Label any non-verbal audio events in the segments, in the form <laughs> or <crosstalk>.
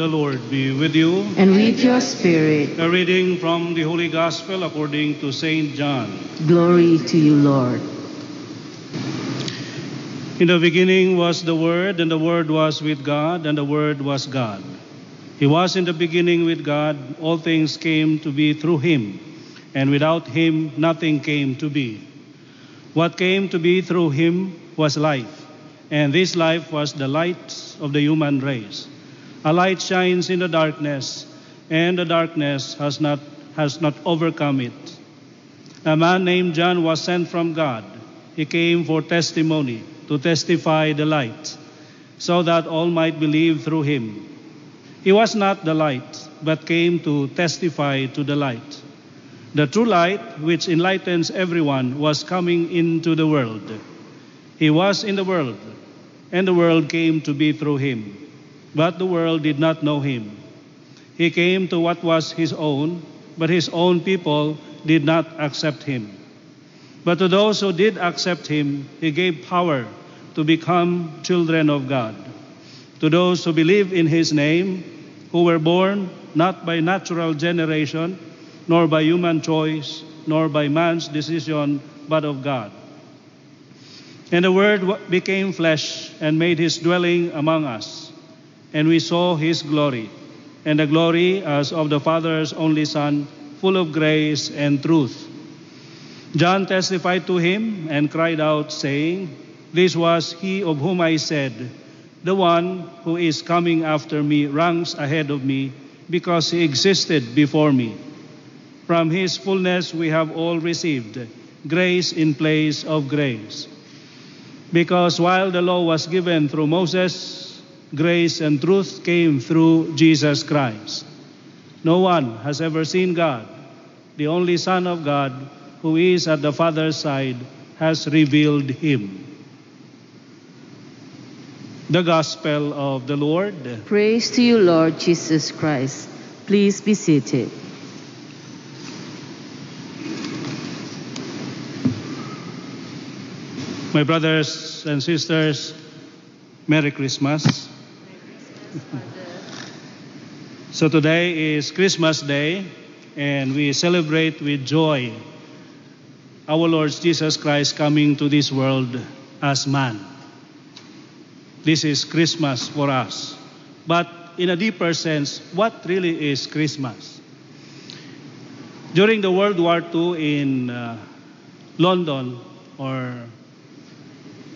The Lord be with you. and with your spirit. A reading from the Holy Gospel according to St. John. Glory to you, Lord. In the beginning was the Word, and the Word was with God, and the Word was God. He was in the beginning with God. All things came to be through him, and without him nothing came to be. What came to be through him was life, and this life was the light of the human race. A light shines in the darkness, and the darkness has not, has not overcome it. A man named John was sent from God. He came for testimony, to testify the light, so that all might believe through him. He was not the light, but came to testify to the light. The true light, which enlightens everyone, was coming into the world. He was in the world, and the world came to be through him. But the world did not know him. He came to what was his own, but his own people did not accept him. But to those who did accept him, he gave power to become children of God. To those who believe in his name, who were born not by natural generation, nor by human choice, nor by man's decision, but of God. And the Word became flesh and made his dwelling among us. And we saw his glory, and the glory as of the Father's only Son, full of grace and truth. John testified to him and cried out, saying, This was he of whom I said, The one who is coming after me ranks ahead of me, because he existed before me. From his fullness we have all received grace in place of grace. Because while the law was given through Moses, grace and truth came through Jesus Christ. No one has ever seen God. The only Son of God, who is at the Father's side, has revealed him. The Gospel of the Lord. Praise to you, Lord Jesus Christ. Please be seated. My brothers and sisters, Merry Christmas. <laughs> so today is Christmas Day, and we celebrate with joy our Lord Jesus Christ coming to this world as man. This is Christmas for us. But in a deeper sense, what really is Christmas? During the World War II in uh, London, or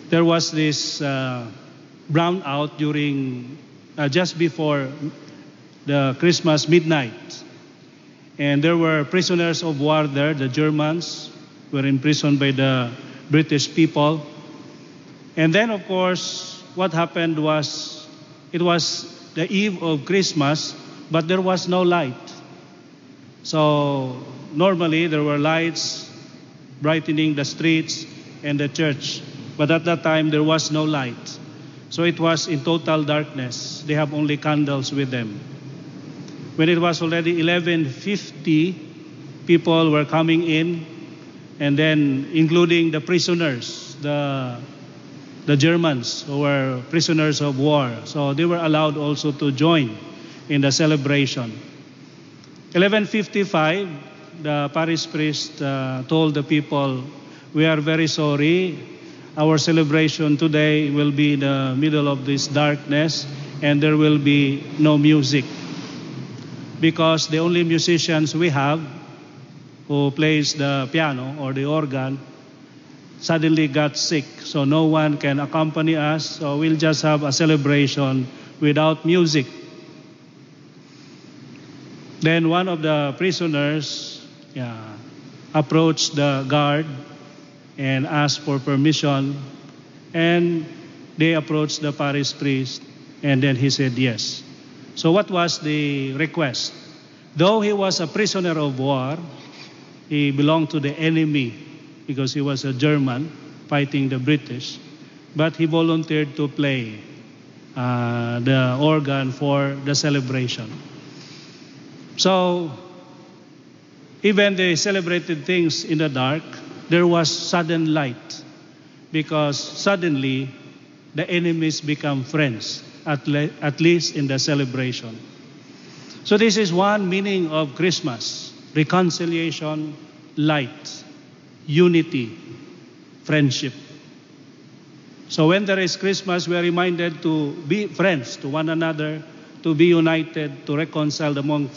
there was this uh, brownout during uh, just before the Christmas midnight, and there were prisoners of war there. The Germans were imprisoned by the British people, and then of course what happened was it was the eve of Christmas, but there was no light. So normally there were lights brightening the streets and the church. But at that time, there was no light. So it was in total darkness. They have only candles with them. When it was already 1150, people were coming in, and then including the prisoners, the, the Germans who were prisoners of war. So they were allowed also to join in the celebration. 1155, the parish priest uh, told the people, We are very sorry our celebration today will be in the middle of this darkness and there will be no music. Because the only musicians we have who plays the piano or the organ suddenly got sick. So no one can accompany us. So we'll just have a celebration without music. Then one of the prisoners yeah, approached the guard and asked for permission. And they approached the parish priest, and then he said yes. So, what was the request? Though he was a prisoner of war, he belonged to the enemy because he was a German fighting the British, but he volunteered to play uh, the organ for the celebration. So, even they celebrated things in the dark, there was sudden light because suddenly the enemies become friends at, le- at least in the celebration. So, this is one meaning of Christmas reconciliation, light, unity, friendship. So, when there is Christmas, we are reminded to be friends to one another, to be united, to reconcile among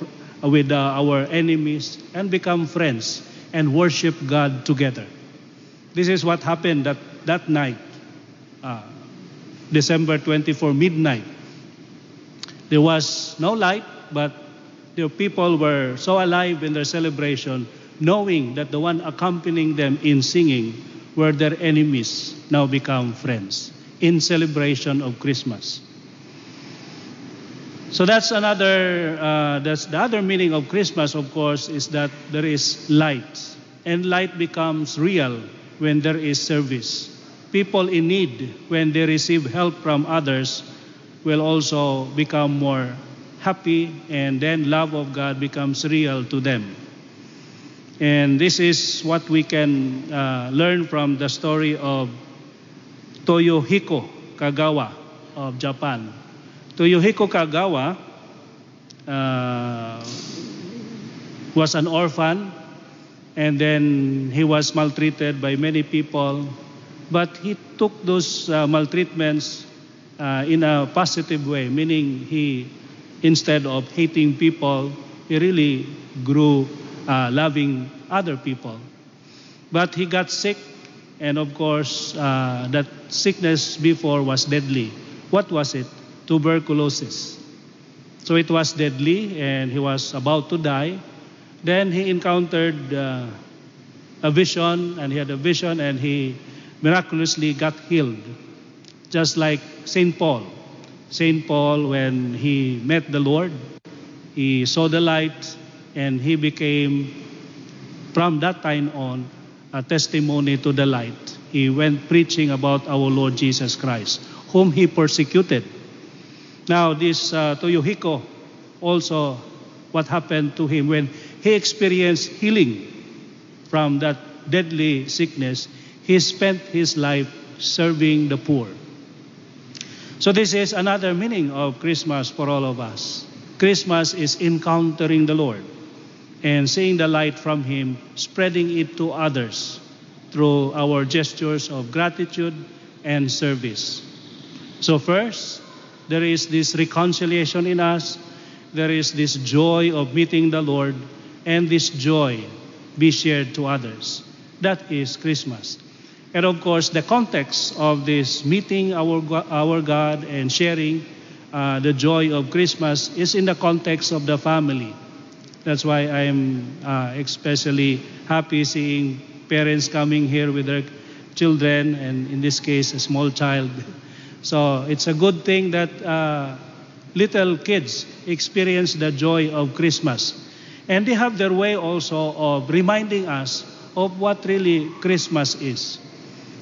with uh, our enemies, and become friends and worship God together. This is what happened that, that night, uh, December 24, midnight. There was no light, but the people were so alive in their celebration, knowing that the one accompanying them in singing were their enemies, now become friends in celebration of Christmas. So that's another, uh, that's the other meaning of Christmas, of course, is that there is light. And light becomes real when there is service. People in need, when they receive help from others, will also become more happy, and then love of God becomes real to them. And this is what we can uh, learn from the story of Toyohiko Kagawa of Japan. Toyohiko Kagawa uh, was an orphan and then he was maltreated by many people. But he took those uh, maltreatments uh, in a positive way, meaning he, instead of hating people, he really grew uh, loving other people. But he got sick, and of course, uh, that sickness before was deadly. What was it? Tuberculosis. So it was deadly, and he was about to die. Then he encountered uh, a vision, and he had a vision, and he miraculously got healed. Just like St. Paul. St. Paul, when he met the Lord, he saw the light, and he became, from that time on, a testimony to the light. He went preaching about our Lord Jesus Christ, whom he persecuted. Now, this uh, Toyohiko also, what happened to him when he experienced healing from that deadly sickness, he spent his life serving the poor. So, this is another meaning of Christmas for all of us. Christmas is encountering the Lord and seeing the light from Him, spreading it to others through our gestures of gratitude and service. So, first, there is this reconciliation in us, there is this joy of meeting the Lord, and this joy be shared to others. That is Christmas. And of course, the context of this meeting our, our God and sharing uh, the joy of Christmas is in the context of the family. That's why I'm uh, especially happy seeing parents coming here with their children, and in this case, a small child. So it's a good thing that uh, little kids experience the joy of Christmas. And they have their way also of reminding us of what really Christmas is.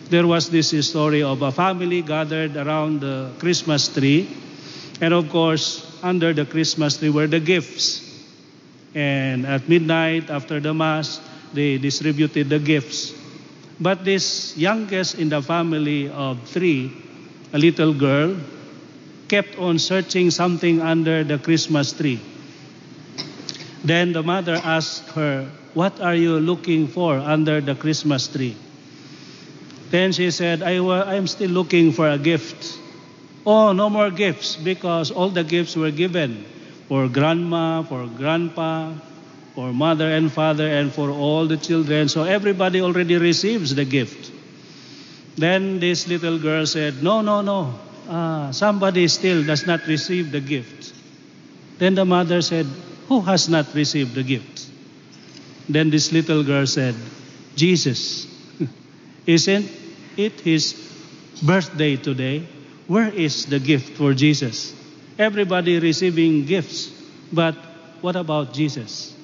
There was this story of a family gathered around the Christmas tree. And of course, under the Christmas tree were the gifts. And at midnight, after the Mass, they distributed the gifts. But this youngest in the family of three, a little girl, kept on searching something under the Christmas tree. Then the mother asked her, What are you looking for under the Christmas tree? Then she said, I am still looking for a gift. Oh, no more gifts because all the gifts were given for grandma, for grandpa, for mother and father, and for all the children. So everybody already receives the gift. Then this little girl said, No, no, no. Ah, somebody still does not receive the gift. Then the mother said, Who has not received the gift? Then this little girl said, Jesus. <laughs> Isn't it his birthday today? Where is the gift for Jesus? Everybody receiving gifts, but what about Jesus?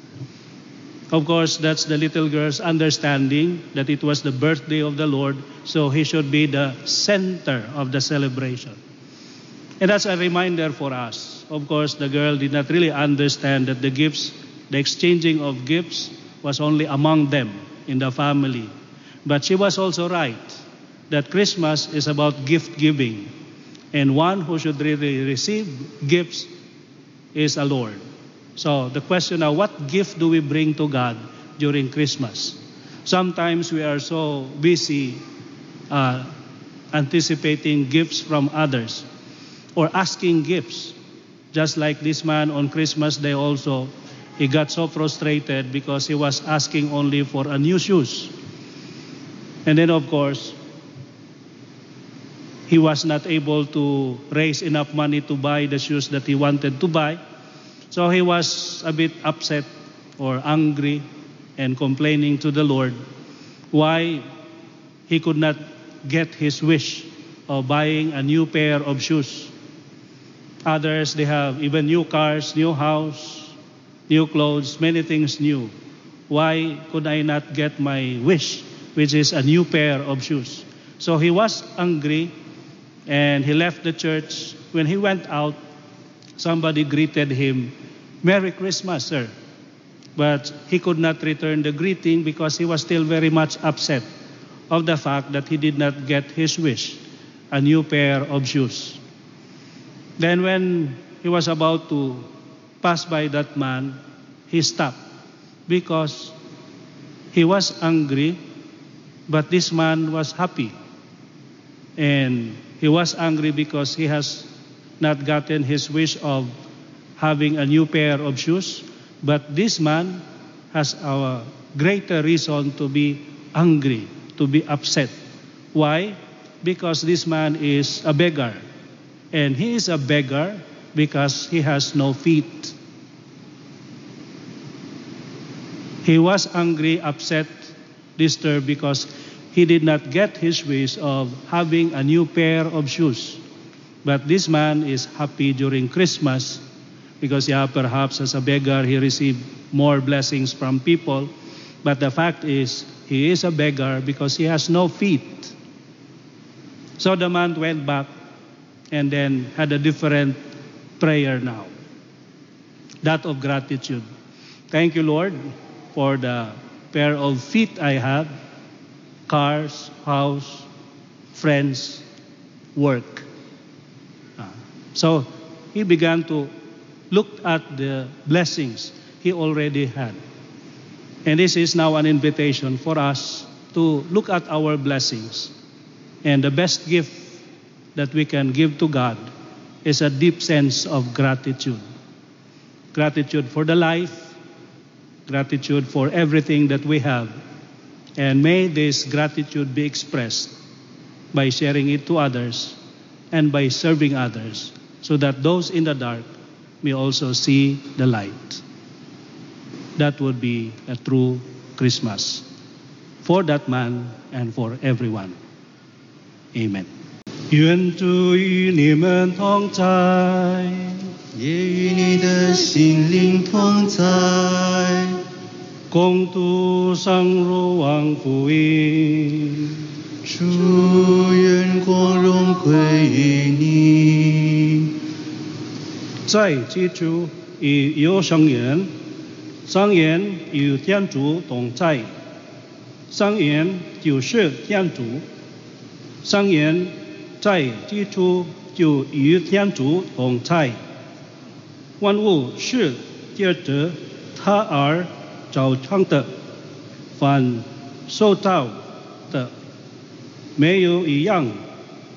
Of course, that's the little girl's understanding that it was the birthday of the Lord, so he should be the center of the celebration. And that's a reminder for us. Of course, the girl did not really understand that the gifts, the exchanging of gifts, was only among them in the family. But she was also right that Christmas is about gift giving. And one who should really receive gifts is a Lord. So the question now, what gift do we bring to God during Christmas? Sometimes we are so busy uh, anticipating gifts from others or asking gifts. Just like this man on Christmas Day also, he got so frustrated because he was asking only for a new shoes. And then of course, he was not able to raise enough money to buy the shoes that he wanted to buy. So he was a bit upset or angry and complaining to the Lord why he could not get his wish of buying a new pair of shoes. Others, they have even new cars, new house, new clothes, many things new. Why could I not get my wish, which is a new pair of shoes? So he was angry and he left the church. When he went out, somebody greeted him, Merry Christmas, sir. But he could not return the greeting because he was still very much upset of the fact that he did not get his wish, a new pair of shoes. Then, when he was about to pass by that man, he stopped because he was angry, but this man was happy. And he was angry because he has not gotten his wish of having a new pair of shoes. But this man has a greater reason to be angry, to be upset. Why? Because this man is a beggar. And he is a beggar because he has no feet. He was angry, upset, disturbed because he did not get his wish of having a new pair of shoes. But this man is happy during Christmas because, yeah, perhaps as a beggar he received more blessings from people. But the fact is, he is a beggar because he has no feet. So the man went back and then had a different prayer now that of gratitude. Thank you, Lord, for the pair of feet I have cars, house, friends, work. So he began to look at the blessings he already had. And this is now an invitation for us to look at our blessings. And the best gift that we can give to God is a deep sense of gratitude. Gratitude for the life, gratitude for everything that we have. And may this gratitude be expressed by sharing it to others and by serving others so that those in the dark may also see the light. That would be a true Christmas for that man and for everyone. Amen. 愿主与你们同在，也与你的心灵同在。共度圣如王福音。主愿光荣归于你。 在基督已有圣言，圣言与天主同在，圣言就是天主，圣言在基督就与天主同在，万物是借着他而造成的，凡受造的没有一样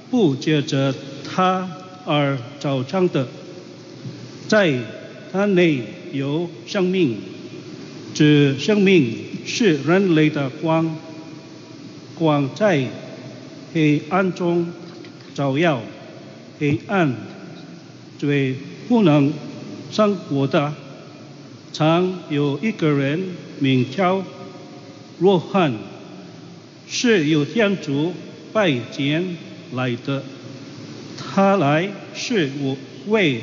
不借着他而造成的。在它内有生命，这生命是人类的光，光在黑暗中照耀，黑暗最不能生活的。常有一个人名叫若翰，是由天主拜见来的，他来是我为。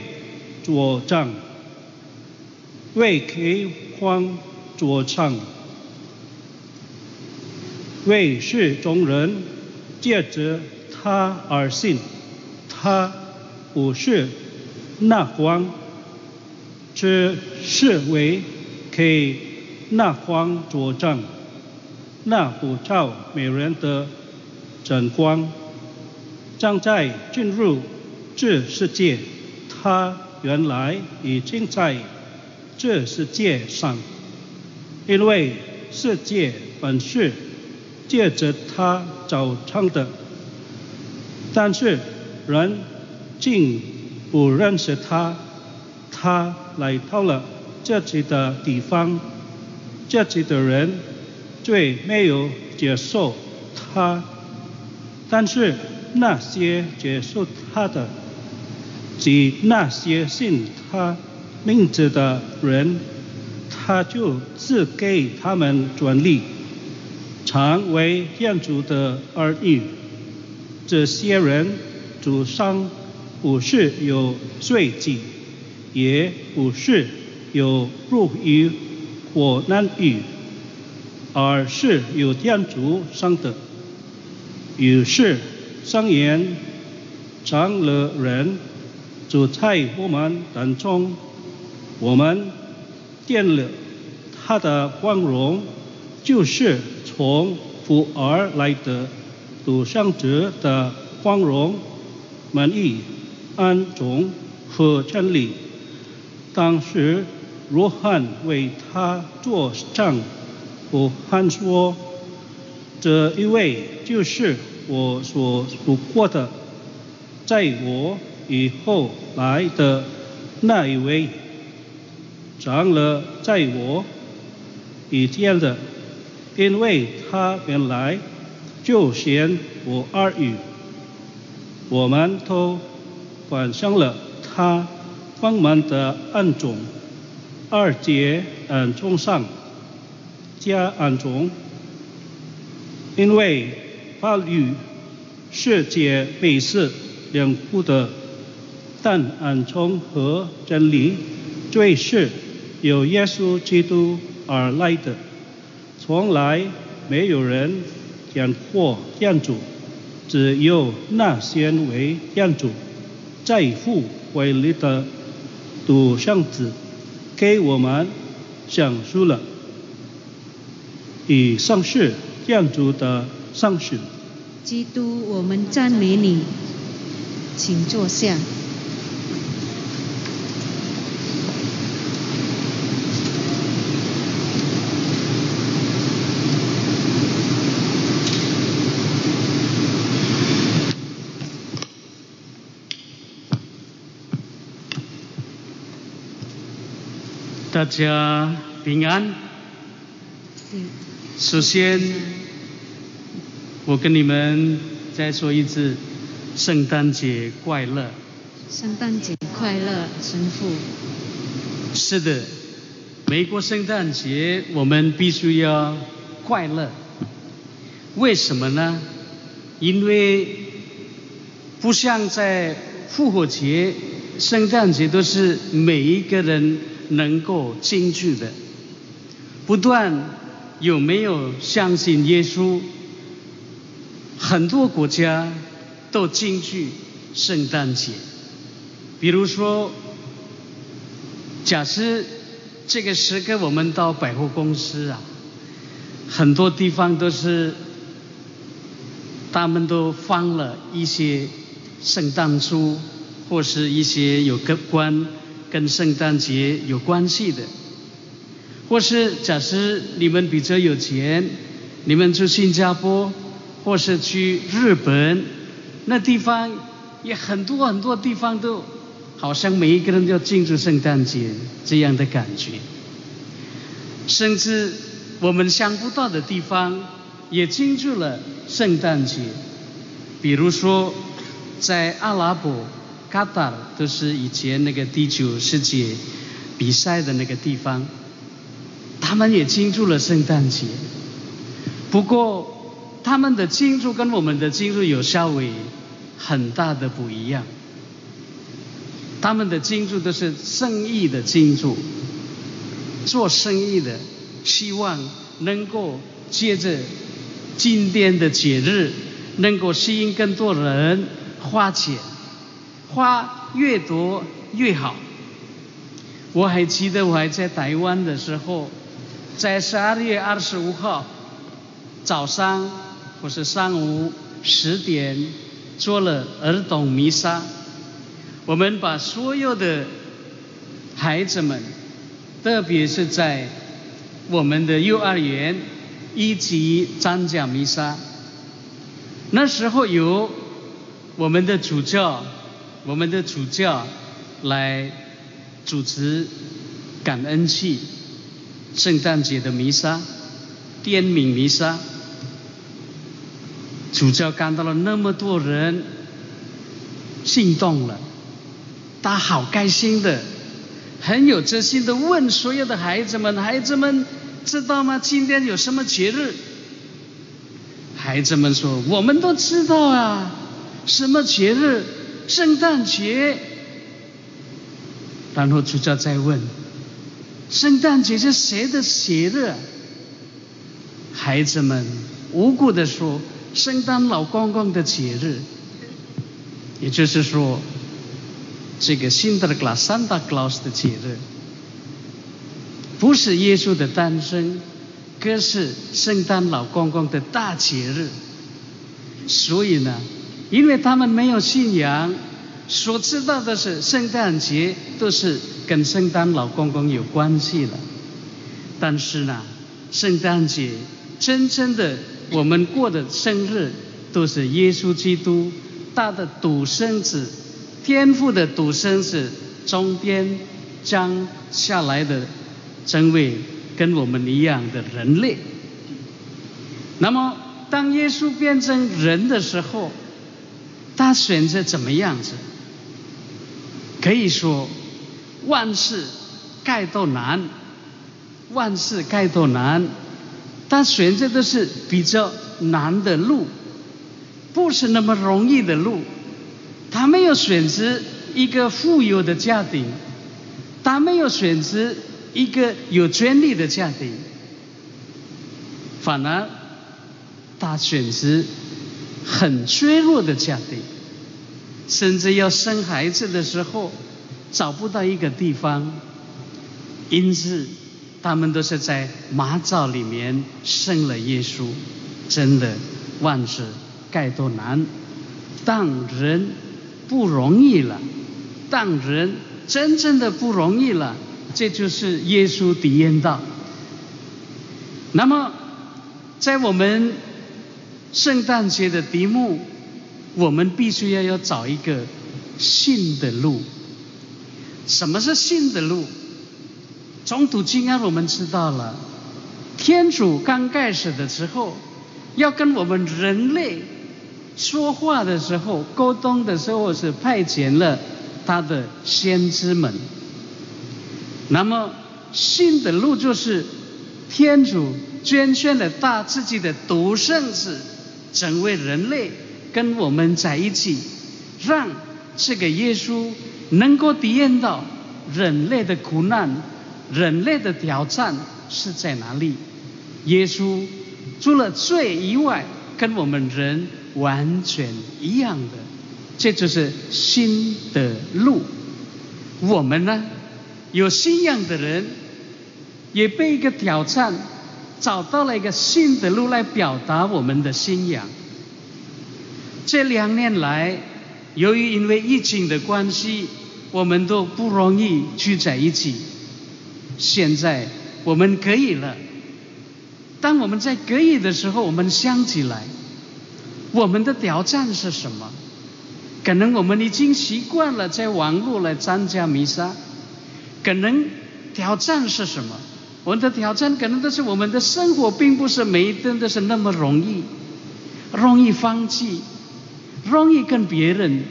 作战，为开荒作唱，为世中人借着他而信，他不是那光，只是为给那光作战，那不照每人的真光，正在进入这世界，他原来已经在这世界上，因为世界本是借着他造成的，但是人竟不认识他，他来到了这里的地方，这里的人最没有接受他，但是那些接受他的，及那些信他名字的人，他就赐给他们专利，成为天主的儿女。这些人祖上不是有罪迹，也不是有入狱或难狱，而是有天主生的。于是圣言成了人，住在我们当中，我们见了他的光荣，就是从父而来的独生者的光荣、满意、安忠和真理。当时罗汉为他作证，我汉说：“这一位就是我所读过的，在我以后来的那一位，长了在我以前的，因为他原来就嫌我二语，我们都反上了他帮忙的暗种，二节暗中上加暗中，因为法律世界美事两部的，但恩宠和真理最是由耶稣基督而来的，从来没有人见过天主，只有那些为天主在父怀里的独生子给我们讲述了。以上是天主的上训。基督，我们赞美你，请坐下。大家平安。首先，我跟你们再说一次，圣诞节快乐。圣诞节快乐，神父。是的，美国圣诞节我们必须要快乐。为什么呢？因为不像在复活节、圣诞节都是每一个人能够进去的，不断有没有相信耶稣，很多国家都进去圣诞节。比如说，假设这个时刻我们到百货公司啊，很多地方都是他们都放了一些圣诞树，或是一些有关跟圣诞节有关系的，或是假设你们比较有钱，你们去新加坡或是去日本，那地方也很多很多地方都好像每一个人都要庆祝圣诞节这样的感觉，甚至我们想不到的地方也庆祝了圣诞节，比如说在阿拉伯、卡塔尔，都是以前那个第九世界比赛的那个地方，他们也庆祝了圣诞节。不过他们的庆祝跟我们的庆祝有稍微很大的不一样。他们的庆祝都是生意的庆祝，做生意的希望能够借着今天的节日，能够吸引更多人花钱，花越多越好。我还记得我还在台湾的时候，在十二月二十五号早上或是上午十点做了儿童弥撒。我们把所有的孩子们，特别是在我们的幼儿园一级参加弥撒，那时候由我们的主教，我们的主教来主持感恩祭、圣诞节的弥撒、天悯弥撒。主教看到了那么多人心动了，他好开心的，很有自信的问所有的孩子们：“孩子们知道吗？今天有什么节日？”孩子们说：“我们都知道啊，什么节日？圣诞节。”然后主教再问：“圣诞节是谁的节日？”孩子们无辜的说。圣诞老公公的节日，也就是说，这个辛德拉桑达克劳斯的节日，不是耶稣的诞生，可是圣诞老公公的大节日。所以呢，因为他们没有信仰，所知道的是圣诞节都是跟圣诞老公公有关系的。但是呢，圣诞节真正的。我们过的生日都是耶稣基督他的独生子，天父的独生子，中间将下来的真位跟我们一样的人类。那么，当耶稣变成人的时候，他选择怎么样子？可以说，万事盖都难，万事盖都难。他选择的是比较难的路，不是那么容易的路。他没有选择一个富有的家庭，他没有选择一个有权利的家庭，反而他选择很脆弱的家庭，甚至要生孩子的时候找不到一个地方，因此。他们都是在马槽里面生了耶稣，真的万事盖多难，当人不容易了，当人真正的不容易了，这就是耶稣体验到。那么，在我们圣诞节的题目，我们必须要要找一个信的路。什么是信的路？从读经啊，我们知道了，天主刚开始的时候，要跟我们人类说话的时候、沟通的时候，是派遣了他的先知们。那么，信的路就是天主捐献了他自己的独生子，成为人类，跟我们在一起，让这个耶稣能够体验到人类的苦难。人类的挑战是在哪里？耶稣除了罪以外，跟我们人完全一样的，这就是新的路。我们呢，有信仰的人，也被一个挑战，找到了一个新的路来表达我们的信仰。这两年来，由于因为疫情的关系，我们都不容易聚在一起。现在我们可以了。当我们在可以的时候，我们想起来，我们的挑战是什么？可能我们已经习惯了在网络来参加弥撒。可能挑战是什么？我们的挑战可能都是我们的生活，并不是每一天都是那么容易，容易放弃，容易跟别人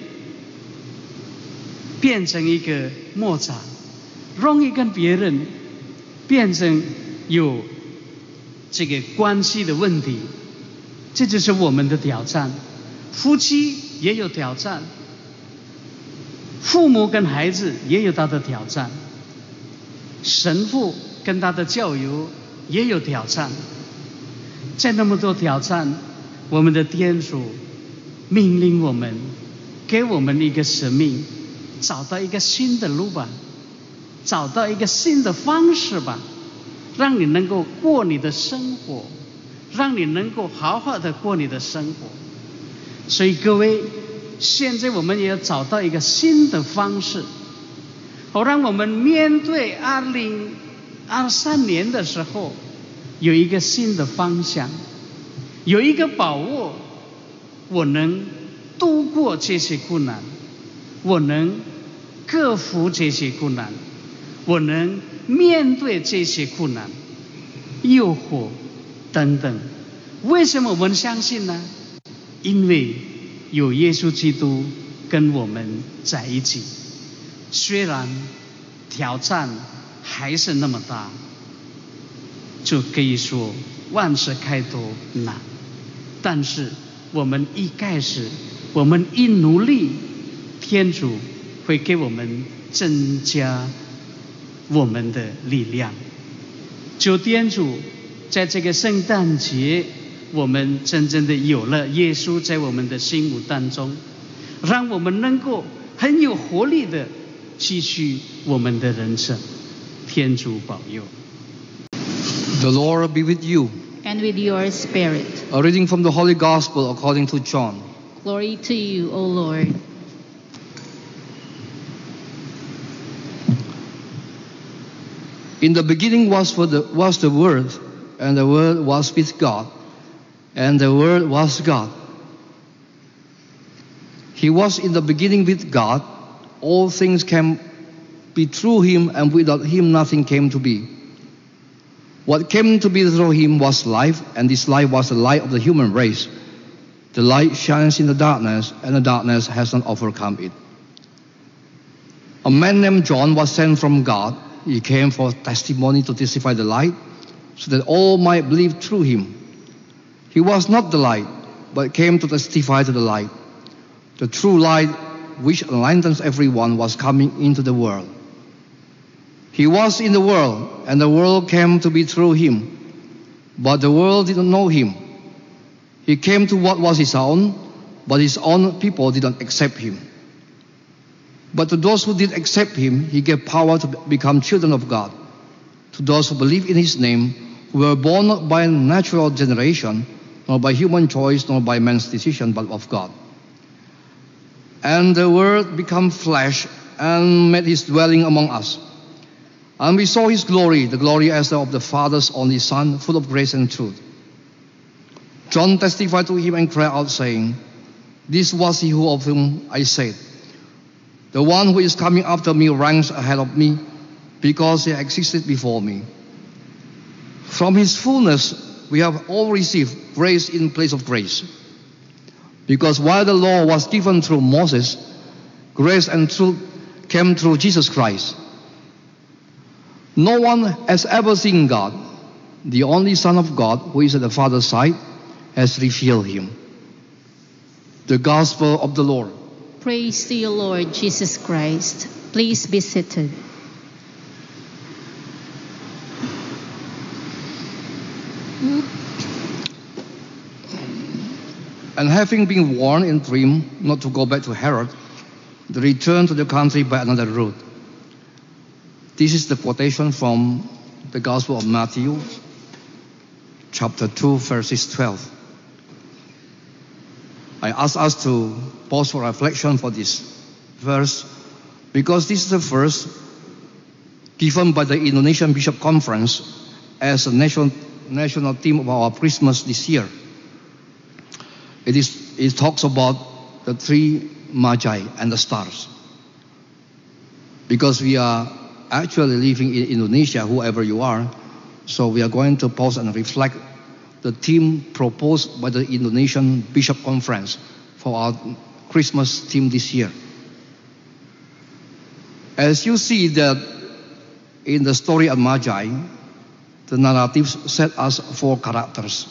变成一个莫扎。容易跟别人变成有这个关系的问题，这就是我们的挑战。夫妻也有挑战，父母跟孩子也有他的挑战，神父跟他的教友也有挑战。在那么多挑战，我们的天主命令我们，给我们一个使命，找到一个新的路吧。找到一个新的方式吧，让你能够过你的生活，让你能够好好的过你的生活。所以各位，现在我们也要找到一个新的方式，好让我们面对二零二三年的时候有一个新的方向，有一个把握，我能度过这些困难，我能克服这些困难，我能面对这些困难、诱惑等等。为什么我们相信呢？因为有耶稣基督跟我们在一起，虽然挑战还是那么大，就可以说万事开头难，但是我们一开始，我们一努力，天主会给我们增加我们的力量。就天主在这个圣诞节。我们真正的有了耶稣在我们的心目当中，让我们能够很有活力的继续我们的人生。天主保佑。 The Lord be with you. And with your spirit. A reading from the Holy Gospel according to John. Glory to you, O Lord. In the beginning was, for the, was the Word, and the Word was with God, and the Word was God. He was in the beginning with God. All things came be through him, and without him nothing came to be. What came to be through him was life, and this life was the light of the human race. The light shines in the darkness, and the darkness has not overcome it. A man named John was sent from God. He came for testimony to testify the light, so that all might believe through him. He was not the light, but came to testify to the light. The true light, which enlightens everyone, was coming into the world. He was in the world, and the world came to be through him, but the world did not know him. He came to what was his own, but his own people did not accept him. But to those who did accept him, he gave power to become children of God. To those who believe in his name, who were born not by natural generation, nor by human choice, nor by man's decision, but of God. And the Word became flesh and made his dwelling among us. And we saw his glory, the glory as of the Father's only Son, full of grace and truth. John testified to him and cried out, saying, This was he who of whom I said, The one who is coming after me ranks ahead of me, because he existed before me. From his fullness we have all received grace in place of grace. Because while the law was given through Moses, grace and truth came through Jesus Christ. No one has ever seen God. The only Son of God, who is at the Father's side, has revealed him. The Gospel of the Lord. Praise to you, Lord Jesus Christ. Please be seated. And having been warned in dream not to go back to Herod, they returned to the country by another route. This is the quotation from the Gospel of Matthew, chapter 2, verses 12. I ask us to pause for reflection for this verse because this is the verse given by the Indonesian Bishop Conference as a national, national theme of our Christmas this year. It, is, it talks about the three magi and the stars. Because we are actually living in Indonesia, whoever you are, so we are going to pause and reflect the theme proposed by the Indonesian Bishop Conference for our Christmas theme this year. As you see that in the story of Magi, the narratives set us four characters.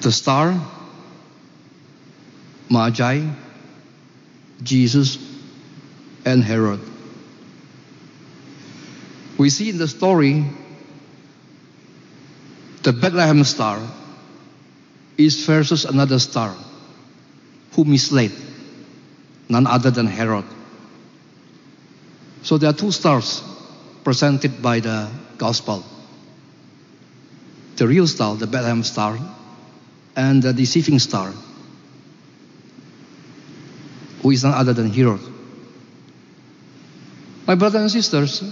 The star, Magi, Jesus, and Herod. We see in the story the Bethlehem star is versus another star who misled none other than Herod. So there are two stars presented by the gospel. The real star, the Bethlehem star, and the deceiving star, who is none other than Herod. My brothers and sisters,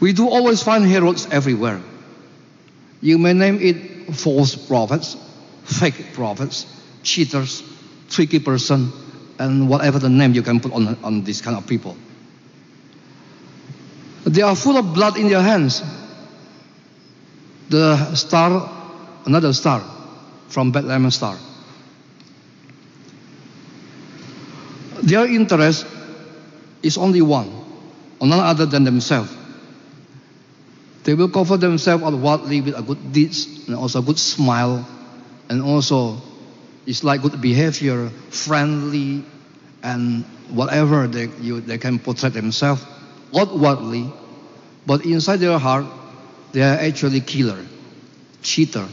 we do always find Herods everywhere. You may name it false prophets, fake prophets, cheaters, tricky person, and whatever the name you can put on, on these kind of people. They are full of blood in their hands. The star, another star from Bethlehem star. Their interest is only one, or none other than themselves. They will cover themselves outwardly with a good deeds and also a good smile, and also it's like good behavior, friendly, and whatever they, you, they can portray themselves outwardly, but inside their heart, they are actually killer, cheater,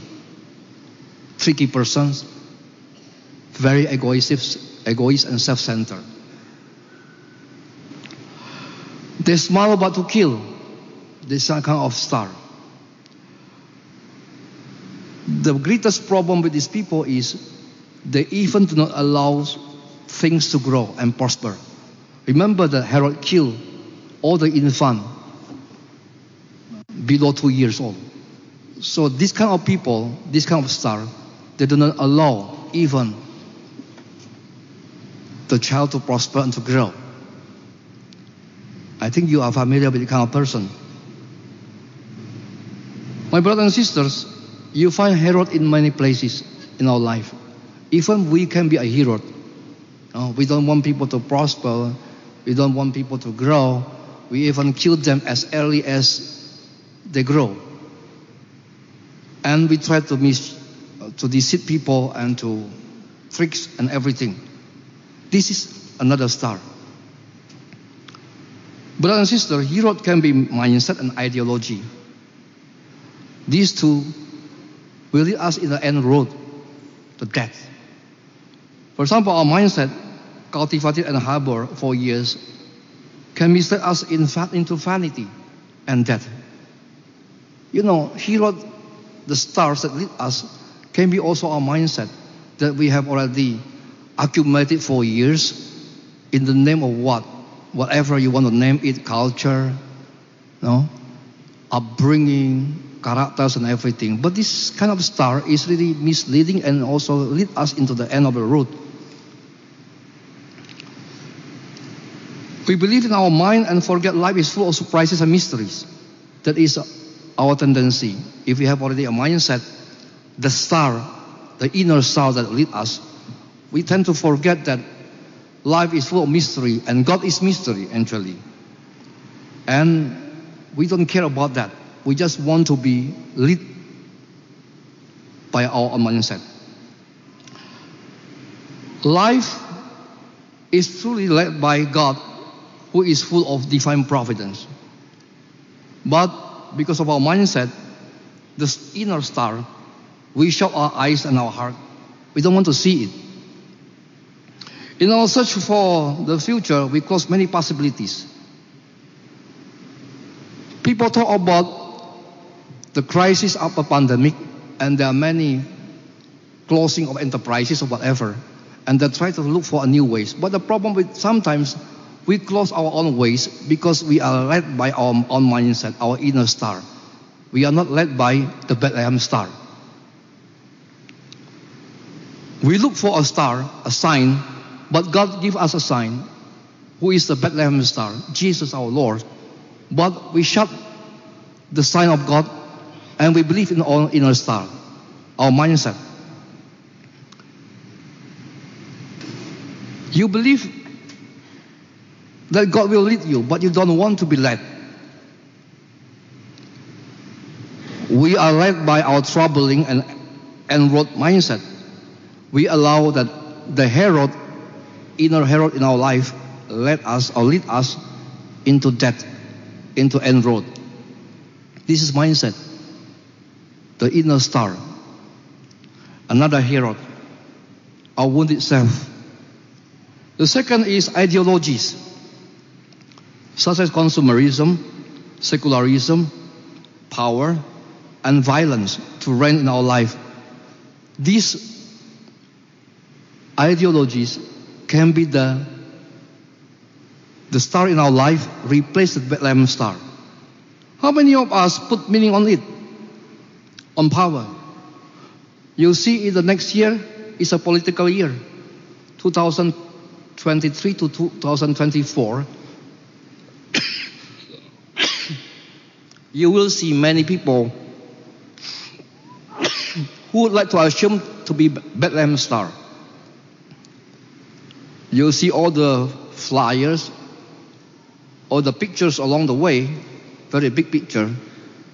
tricky persons, very egoistic, egoist and self-centered. They smile about to kill. This uh, kind of star. The greatest problem with these people is they even do not allow things to grow and prosper. Remember that Herod killed all the infant below two years old. So this kind of people, this kind of star, they do not allow even the child to prosper and to grow. I think you are familiar with the kind of person. My brothers and sisters, you find Herod in many places in our life. Even we can be a hero. We don't want people to prosper. We don't want people to grow. We even kill them as early as they grow. And we try to mis- to deceive people and to tricks and everything. This is another star. Brothers and sisters, Herod can be mindset and ideology. These two will lead us in the end road, to death. For example, our mindset, cultivated and harbored for years, can mislead us in fact into vanity and death. You know, Herod, the stars that lead us, can be also our mindset that we have already accumulated for years in the name of what? Whatever you want to name it, culture, no? upbringing, characters and everything. But this kind of star is really misleading and also lead us into the end of the road. We believe in our mind and forget life is full of surprises and mysteries. That is our tendency. If we have already a mindset, the star, the inner star that lead us, we tend to forget that life is full of mystery and God is mystery actually. And we don't care about that. We just want to be led by our mindset. Life is truly led by God who is full of divine providence. But because of our mindset, this inner star, we shut our eyes and our heart. We don't want to see it. In our search for the future, we close many possibilities. People talk about the crisis of a pandemic, and there are many closing of enterprises or whatever, and they try to look for a new ways. But the problem with sometimes we close our own ways because we are led by our own mindset, our inner star. We are not led by the Bethlehem star. We look for a star, a sign, but God give us a sign, who is the Bethlehem star, Jesus our Lord. But we shut the sign of God and we believe in our inner star, our mindset. You believe that God will lead you, but you don't want to be led. We are led by our troubling and enrolled mindset. We allow that the Herod, inner Herod in our life, led us or lead us into death, into end road. This is mindset. The inner star. Another Herod, our wounded self. The second is ideologies, such as consumerism, secularism, power, and violence to reign in our life. These ideologies can be the, the star in our life replace the Bethlehem star. How many of us put meaning on it? On power. You see, in the next year is a political year, 2023 to 2024. <coughs> you will see many people <coughs> who would like to assume to be Bethlehem star. You'll see all the flyers, all the pictures along the way, very big picture.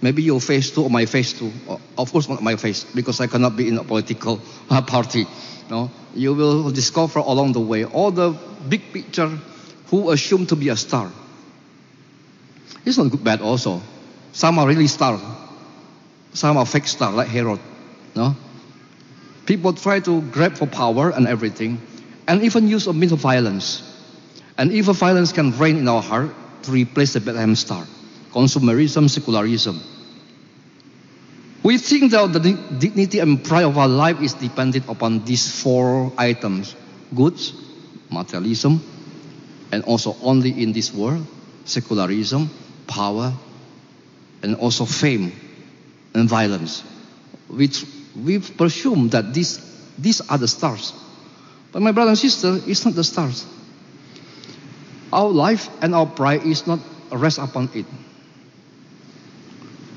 Maybe your face too, or my face too. Of course, not my face, because I cannot be in a political <laughs> party. No, you will discover along the way all the big picture who assume to be a star. It's not good bad also. Some are really star. Some are fake star, like Herod. No? People try to grab for power and everything, and even use a means of violence. And evil violence can reign in our heart to replace the Bethlehem star. Consumerism, secularism. We think that the dignity and pride of our life is dependent upon these four items goods, materialism, and also only in this world, secularism, power, and also fame and violence. We, we presume that these, these are the stars. But my brother and sister, it's not the stars. Our life and our pride is not rest upon it.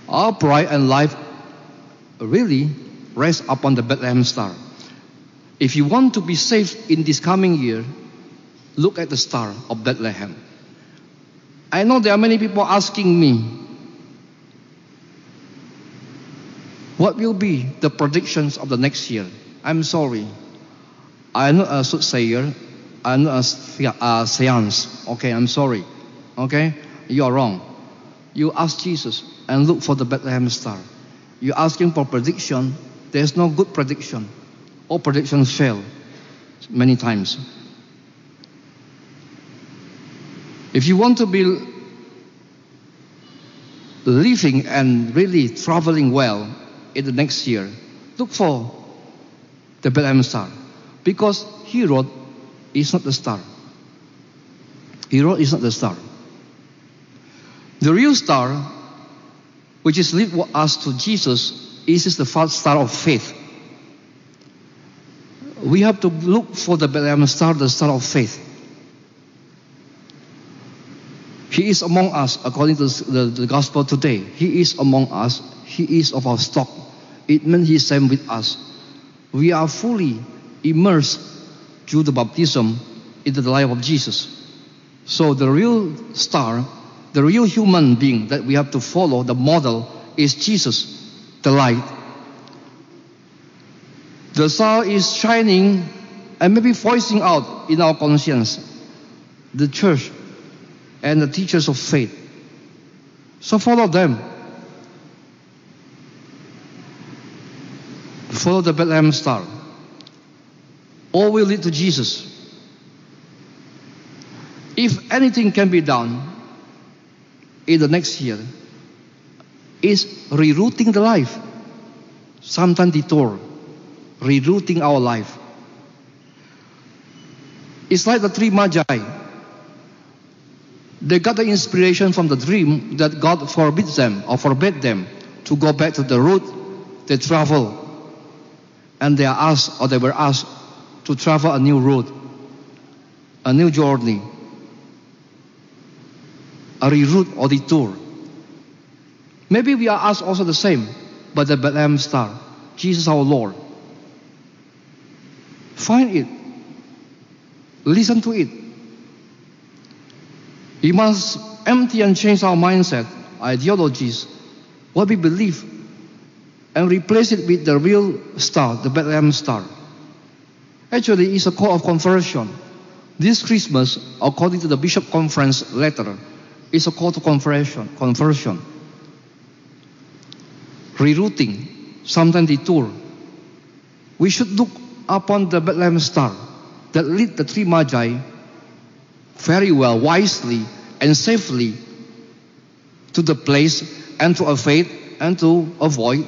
Our pride and life really rest upon the Bethlehem star. If you want to be safe in this coming year, look at the star of Bethlehem. I know there are many people asking me, what will be the predictions of the next year? I'm sorry. I'm not a soothsayer. I'm not a seance. Okay, I'm sorry. Okay, you are wrong. You ask Jesus and look for the Bethlehem star. You're asking for prediction. There's no good prediction. All predictions fail many times. If you want to be living and really traveling well in the next year, look for the Bethlehem star. Because Herod is not the star. Herod is not the star. The real star which is lead us to Jesus, is the first star of faith. We have to look for the Bethlehem star, the star of faith. He is among us, according to the, the gospel today. He is among us. He is of our stock. It means He is same with us. We are fully immersed through the baptism into the life of Jesus. So the real star the real human being that we have to follow, the model, is Jesus, the light. The star is shining and maybe voicing out in our conscience the church and the teachers of faith. So follow them. Follow the Bethlehem star. All will lead to Jesus. If anything can be done, in the next year is rerouting the life. Sometimes detour, rerouting our life. It's like the three magi. They got the inspiration from the dream that God forbids them or forbade them to go back to the route they travel. And they are asked or they were asked to travel a new road, a new journey a reroute or detour. Maybe we are asked also the same, but the Bethlehem star, Jesus our Lord. Find it. Listen to it. We must empty and change our mindset, ideologies, what we believe, and replace it with the real star, the Bethlehem star. Actually, it's a call of conversion. This Christmas, according to the Bishop Conference letter, is a call to conversion, conversion. Rerouting, sometimes detour. We should look upon the Bethlehem star that lead the three magi very well, wisely, and safely to the place and to avoid and to avoid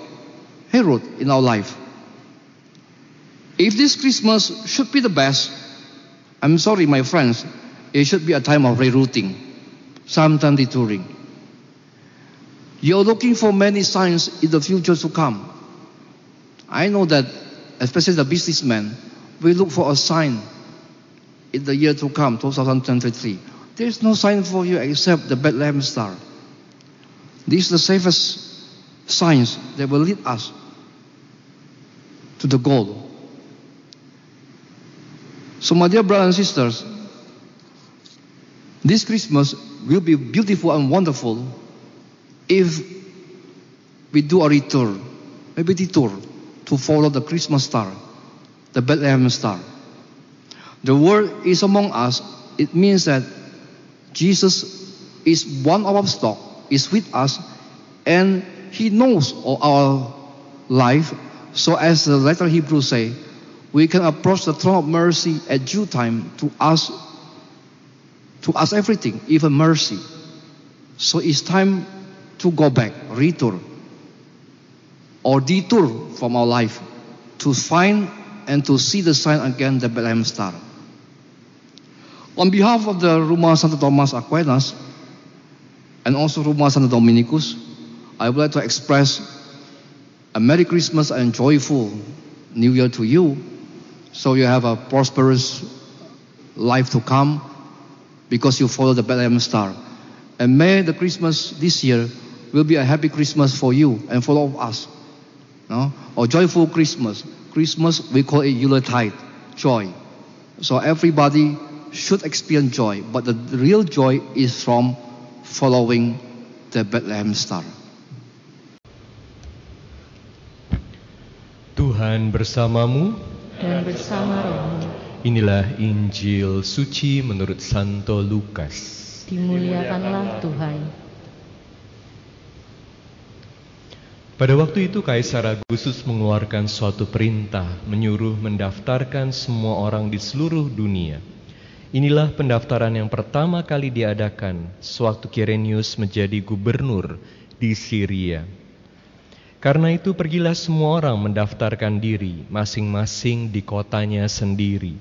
Herod in our life. If this Christmas should be the best, I'm sorry, my friends, it should be a time of rerouting, sometimes detouring. You're looking for many signs in the future to come. I know that, especially the businessmen, we look for a sign in the year to come, 2023. There's no sign for you except the Bethlehem star. This is the safest signs that will lead us to the goal. So, my dear brothers and sisters, this Christmas will be beautiful and wonderful if we do a return, maybe detour, to follow the Christmas star, the Bethlehem star. The word is among us, it means that Jesus is one of our stock, is with us, and he knows of our life. So as the letter Hebrew say, we can approach the throne of mercy at due time to ask to ask everything, even mercy. So it's time to go back, return, or detour from our life to find and to see the sign again, the Bethlehem star. On behalf of the Rumah Santo Thomas Aquinas and also Rumah Santo Dominicus, I would like to express a Merry Christmas and joyful New Year to you. So you have a prosperous life to come because you follow the Bethlehem star. And may the Christmas this year will be a happy Christmas for you and for all of us. No? Or joyful Christmas. Christmas, we call it Yuletide, joy. So everybody should experience joy, but the real joy is from following the Bethlehem star. Tuhan bersamamu. Dan bersama rohmu Inilah Injil suci menurut Santo Lukas. dimuliakanlah Tuhan. Pada waktu itu Kaisar Agustus mengeluarkan suatu perintah menyuruh mendaftarkan semua orang di seluruh dunia. Inilah pendaftaran yang pertama kali diadakan sewaktu Kirenius menjadi gubernur di Syria. Karena itu pergilah semua orang mendaftarkan diri masing-masing di kotanya sendiri.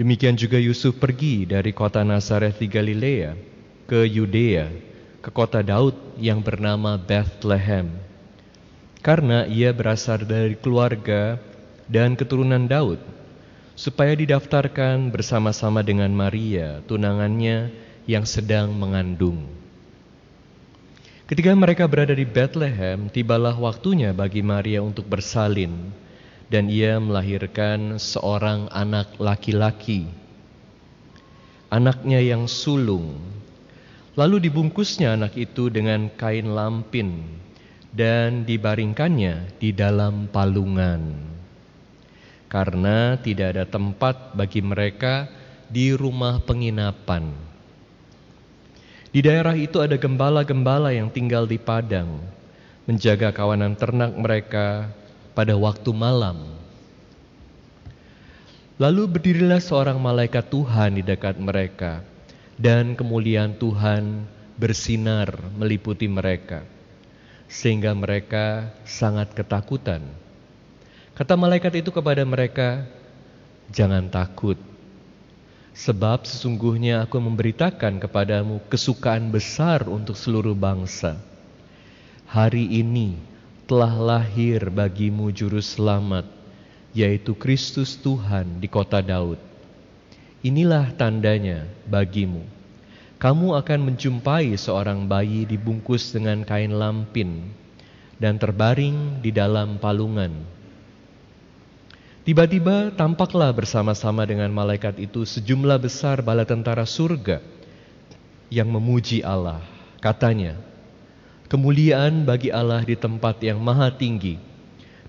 Demikian juga Yusuf pergi dari kota Nazaret di Galilea ke Yudea, ke kota Daud yang bernama Bethlehem. Karena ia berasal dari keluarga dan keturunan Daud, supaya didaftarkan bersama-sama dengan Maria, tunangannya yang sedang mengandung. Ketika mereka berada di Bethlehem, tibalah waktunya bagi Maria untuk bersalin, dan ia melahirkan seorang anak laki-laki. Anaknya yang sulung. Lalu dibungkusnya anak itu dengan kain lampin dan dibaringkannya di dalam palungan. Karena tidak ada tempat bagi mereka di rumah penginapan. Di daerah itu ada gembala-gembala yang tinggal di padang, menjaga kawanan ternak mereka pada waktu malam. Lalu berdirilah seorang malaikat Tuhan di dekat mereka, dan kemuliaan Tuhan bersinar meliputi mereka, sehingga mereka sangat ketakutan. Kata malaikat itu kepada mereka, "Jangan takut, Sebab sesungguhnya aku memberitakan kepadamu kesukaan besar untuk seluruh bangsa. Hari ini telah lahir bagimu juru selamat, yaitu Kristus Tuhan di kota Daud. Inilah tandanya bagimu. Kamu akan menjumpai seorang bayi dibungkus dengan kain lampin dan terbaring di dalam palungan Tiba-tiba tampaklah bersama-sama dengan malaikat itu sejumlah besar bala tentara surga yang memuji Allah. Katanya, kemuliaan bagi Allah di tempat yang maha tinggi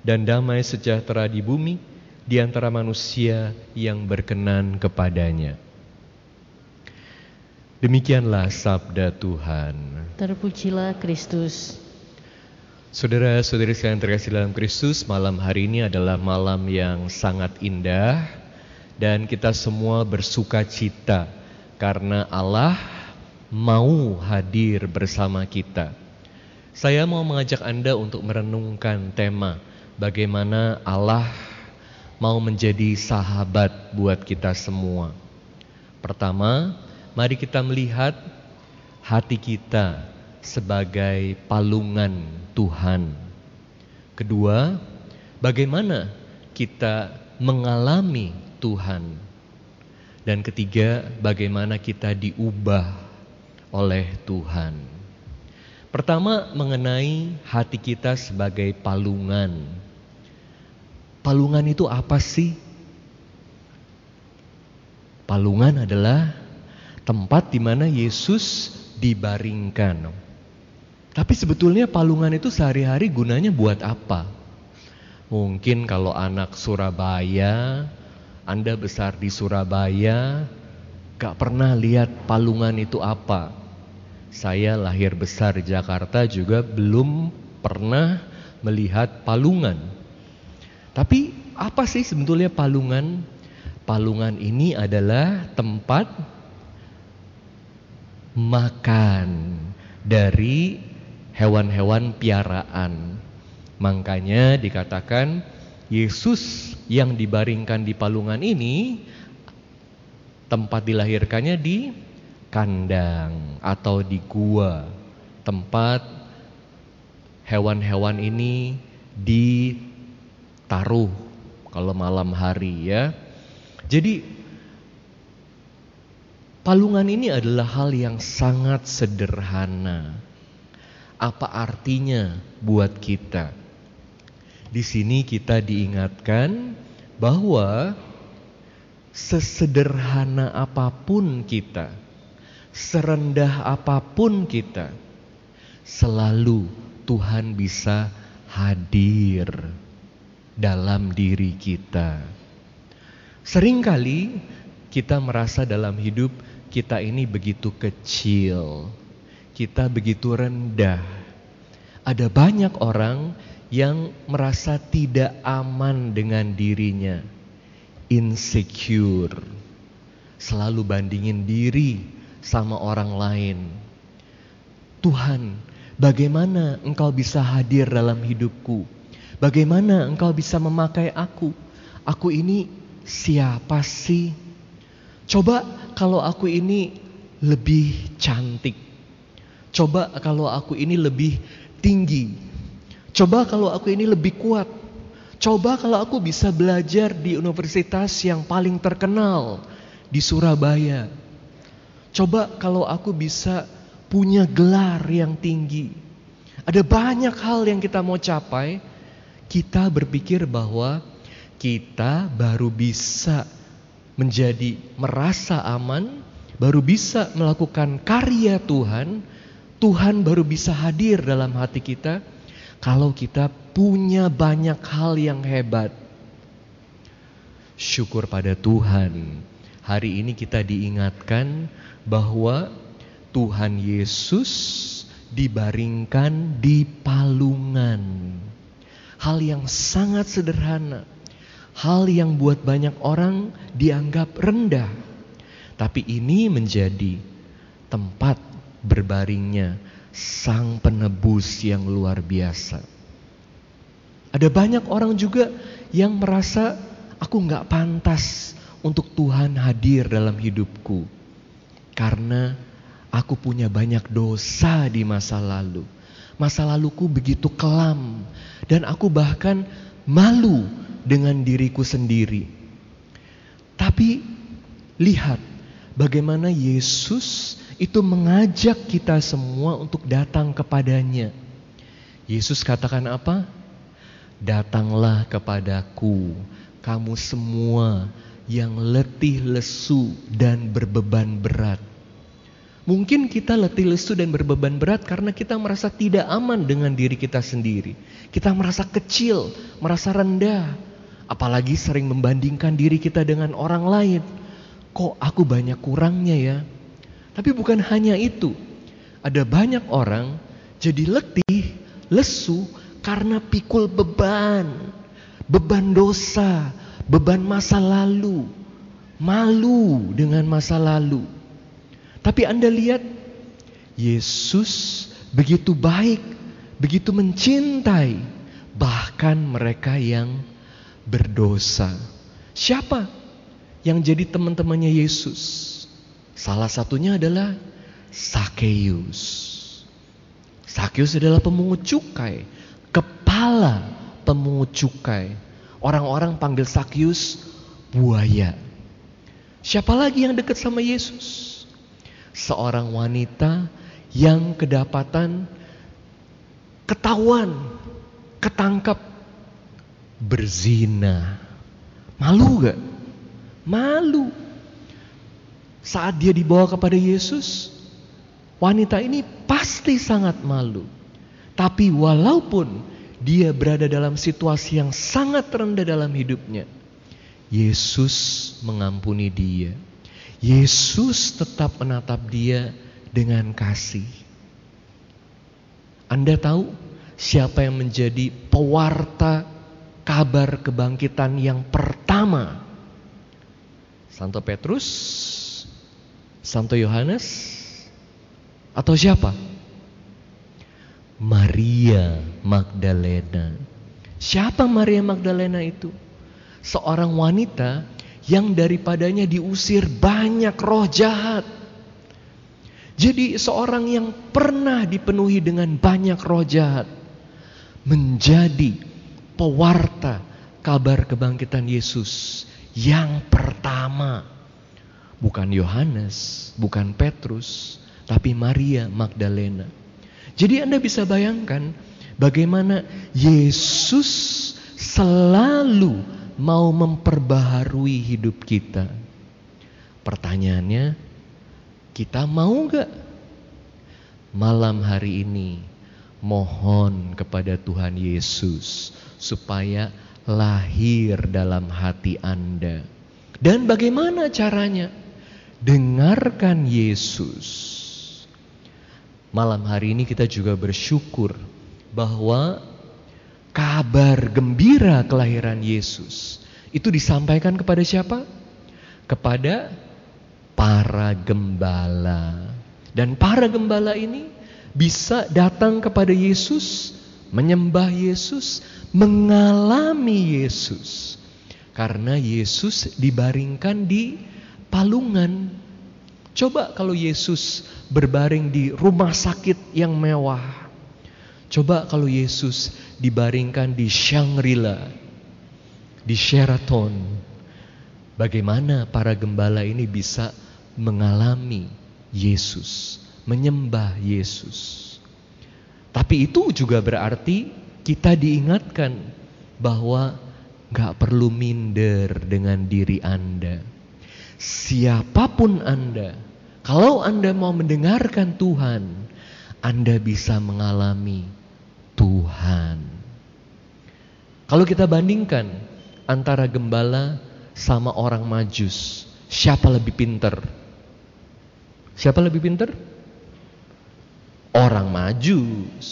dan damai sejahtera di bumi di antara manusia yang berkenan kepadanya. Demikianlah sabda Tuhan. Terpujilah Kristus. Saudara-saudari sekalian terkasih dalam Kristus, malam hari ini adalah malam yang sangat indah dan kita semua bersuka cita karena Allah mau hadir bersama kita. Saya mau mengajak Anda untuk merenungkan tema bagaimana Allah mau menjadi sahabat buat kita semua. Pertama, mari kita melihat hati kita sebagai palungan Tuhan. Kedua, bagaimana kita mengalami Tuhan. Dan ketiga, bagaimana kita diubah oleh Tuhan. Pertama, mengenai hati kita sebagai palungan. Palungan itu apa sih? Palungan adalah tempat di mana Yesus dibaringkan. Tapi sebetulnya palungan itu sehari-hari gunanya buat apa? Mungkin kalau anak Surabaya, Anda besar di Surabaya, gak pernah lihat palungan itu apa. Saya lahir besar di Jakarta juga belum pernah melihat palungan. Tapi apa sih sebetulnya palungan? Palungan ini adalah tempat makan dari hewan-hewan piaraan. Makanya dikatakan Yesus yang dibaringkan di palungan ini tempat dilahirkannya di kandang atau di gua tempat hewan-hewan ini ditaruh kalau malam hari ya. Jadi palungan ini adalah hal yang sangat sederhana. Apa artinya buat kita? Di sini kita diingatkan bahwa sesederhana apa pun kita, serendah apa pun kita, selalu Tuhan bisa hadir dalam diri kita. Seringkali kita merasa dalam hidup kita ini begitu kecil, kita begitu rendah. Ada banyak orang yang merasa tidak aman dengan dirinya, insecure, selalu bandingin diri sama orang lain. Tuhan, bagaimana Engkau bisa hadir dalam hidupku? Bagaimana Engkau bisa memakai aku? Aku ini siapa sih? Coba kalau aku ini lebih cantik. Coba kalau aku ini lebih tinggi. Coba kalau aku ini lebih kuat. Coba kalau aku bisa belajar di universitas yang paling terkenal di Surabaya. Coba kalau aku bisa punya gelar yang tinggi. Ada banyak hal yang kita mau capai. Kita berpikir bahwa kita baru bisa menjadi merasa aman, baru bisa melakukan karya Tuhan. Tuhan baru bisa hadir dalam hati kita kalau kita punya banyak hal yang hebat. Syukur pada Tuhan. Hari ini kita diingatkan bahwa Tuhan Yesus dibaringkan di palungan. Hal yang sangat sederhana. Hal yang buat banyak orang dianggap rendah. Tapi ini menjadi tempat berbaringnya sang penebus yang luar biasa. Ada banyak orang juga yang merasa aku nggak pantas untuk Tuhan hadir dalam hidupku. Karena aku punya banyak dosa di masa lalu. Masa laluku begitu kelam dan aku bahkan malu dengan diriku sendiri. Tapi lihat bagaimana Yesus itu mengajak kita semua untuk datang kepadanya. Yesus katakan apa? Datanglah kepadaku, kamu semua yang letih lesu dan berbeban berat. Mungkin kita letih lesu dan berbeban berat karena kita merasa tidak aman dengan diri kita sendiri. Kita merasa kecil, merasa rendah. Apalagi sering membandingkan diri kita dengan orang lain. Kok aku banyak kurangnya ya? Tapi bukan hanya itu. Ada banyak orang jadi letih, lesu karena pikul beban. Beban dosa, beban masa lalu, malu dengan masa lalu. Tapi Anda lihat, Yesus begitu baik, begitu mencintai, bahkan mereka yang berdosa. Siapa yang jadi teman-temannya Yesus? Salah satunya adalah Sakeus. Sakeus adalah pemungut cukai, kepala pemungut cukai. Orang-orang panggil Sakeus buaya. Siapa lagi yang dekat sama Yesus? Seorang wanita yang kedapatan ketahuan, ketangkap berzina. Malu gak? Malu. Saat dia dibawa kepada Yesus, wanita ini pasti sangat malu. Tapi walaupun dia berada dalam situasi yang sangat rendah dalam hidupnya, Yesus mengampuni dia. Yesus tetap menatap dia dengan kasih. Anda tahu siapa yang menjadi pewarta kabar kebangkitan yang pertama? Santo Petrus, Santo Yohanes, atau siapa? Maria Magdalena. Siapa Maria Magdalena itu? Seorang wanita yang daripadanya diusir banyak roh jahat. Jadi seorang yang pernah dipenuhi dengan banyak roh jahat menjadi pewarta kabar kebangkitan Yesus yang pertama. Bukan Yohanes, bukan Petrus, tapi Maria Magdalena. Jadi Anda bisa bayangkan bagaimana Yesus selalu mau memperbaharui hidup kita. Pertanyaannya, kita mau gak malam hari ini mohon kepada Tuhan Yesus supaya lahir dalam hati Anda. Dan bagaimana caranya? Dengarkan Yesus. Malam hari ini kita juga bersyukur bahwa kabar gembira kelahiran Yesus itu disampaikan kepada siapa? Kepada para gembala. Dan para gembala ini bisa datang kepada Yesus, menyembah Yesus, mengalami Yesus. Karena Yesus dibaringkan di palungan. Coba kalau Yesus berbaring di rumah sakit yang mewah. Coba kalau Yesus dibaringkan di Shangri-La, di Sheraton. Bagaimana para gembala ini bisa mengalami Yesus, menyembah Yesus. Tapi itu juga berarti kita diingatkan bahwa gak perlu minder dengan diri Anda. Siapa pun Anda, kalau Anda mau mendengarkan Tuhan, Anda bisa mengalami Tuhan. Kalau kita bandingkan antara gembala sama orang majus, siapa lebih pinter? Siapa lebih pinter? Orang majus.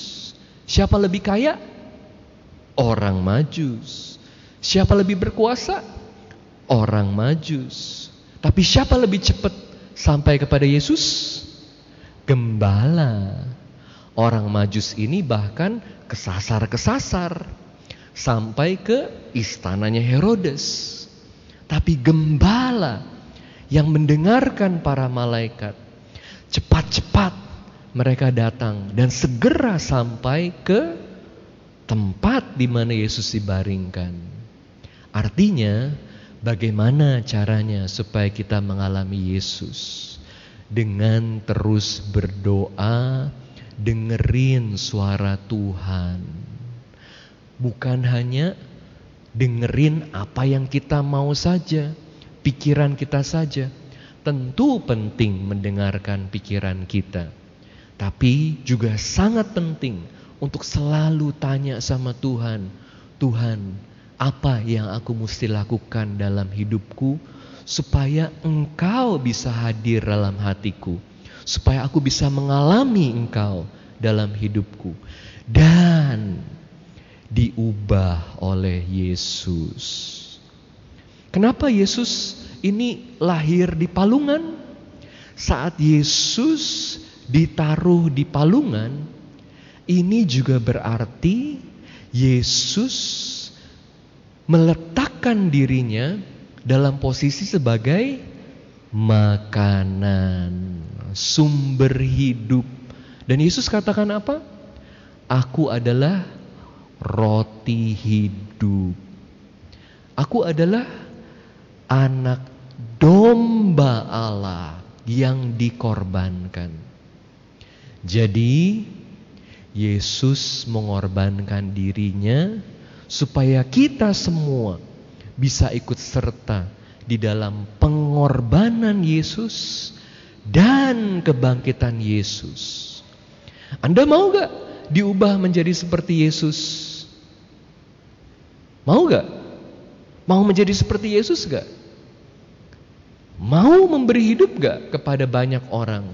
Siapa lebih kaya? Orang majus. Siapa lebih berkuasa? Orang majus. Tapi siapa lebih cepat sampai kepada Yesus? Gembala. Orang majus ini bahkan kesasar-kesasar sampai ke istananya Herodes. Tapi gembala yang mendengarkan para malaikat Cepat-cepat mereka datang dan segera sampai ke tempat di mana Yesus dibaringkan. Artinya, bagaimana caranya supaya kita mengalami Yesus? Dengan terus berdoa, dengerin suara Tuhan. Bukan hanya dengerin apa yang kita mau saja, pikiran kita saja, Tentu penting mendengarkan pikiran kita, tapi juga sangat penting untuk selalu tanya sama Tuhan, Tuhan, apa yang aku mesti lakukan dalam hidupku supaya Engkau bisa hadir dalam hatiku, supaya aku bisa mengalami Engkau dalam hidupku dan diubah oleh Yesus. Kenapa Yesus ini lahir di palungan. Saat Yesus ditaruh di palungan, ini juga berarti Yesus meletakkan dirinya dalam posisi sebagai makanan, sumber hidup. Dan Yesus katakan apa? Aku adalah roti hidup. Aku adalah anak domba Allah yang dikorbankan. Jadi Yesus mengorbankan dirinya supaya kita semua bisa ikut serta di dalam pengorbanan Yesus dan kebangkitan Yesus. Anda mau gak diubah menjadi seperti Yesus? Mau gak? Mau menjadi seperti Yesus gak? Mau memberi hidup gak kepada banyak orang?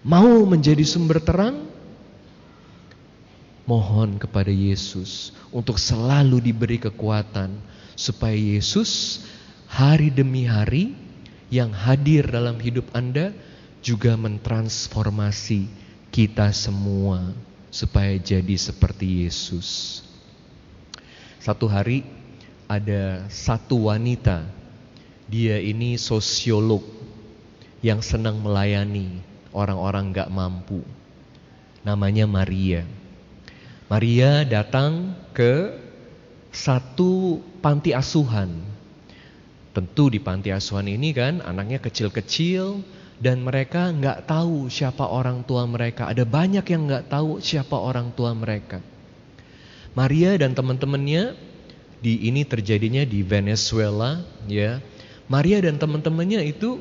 Mau menjadi sumber terang? Mohon kepada Yesus untuk selalu diberi kekuatan supaya Yesus hari demi hari yang hadir dalam hidup Anda juga mentransformasi kita semua supaya jadi seperti Yesus. Satu hari ada satu wanita, dia ini sosiolog yang senang melayani orang-orang gak mampu. Namanya Maria. Maria datang ke satu panti asuhan. Tentu di panti asuhan ini kan anaknya kecil-kecil dan mereka nggak tahu siapa orang tua mereka. Ada banyak yang nggak tahu siapa orang tua mereka. Maria dan teman-temannya di ini terjadinya di Venezuela ya. Maria dan teman-temannya itu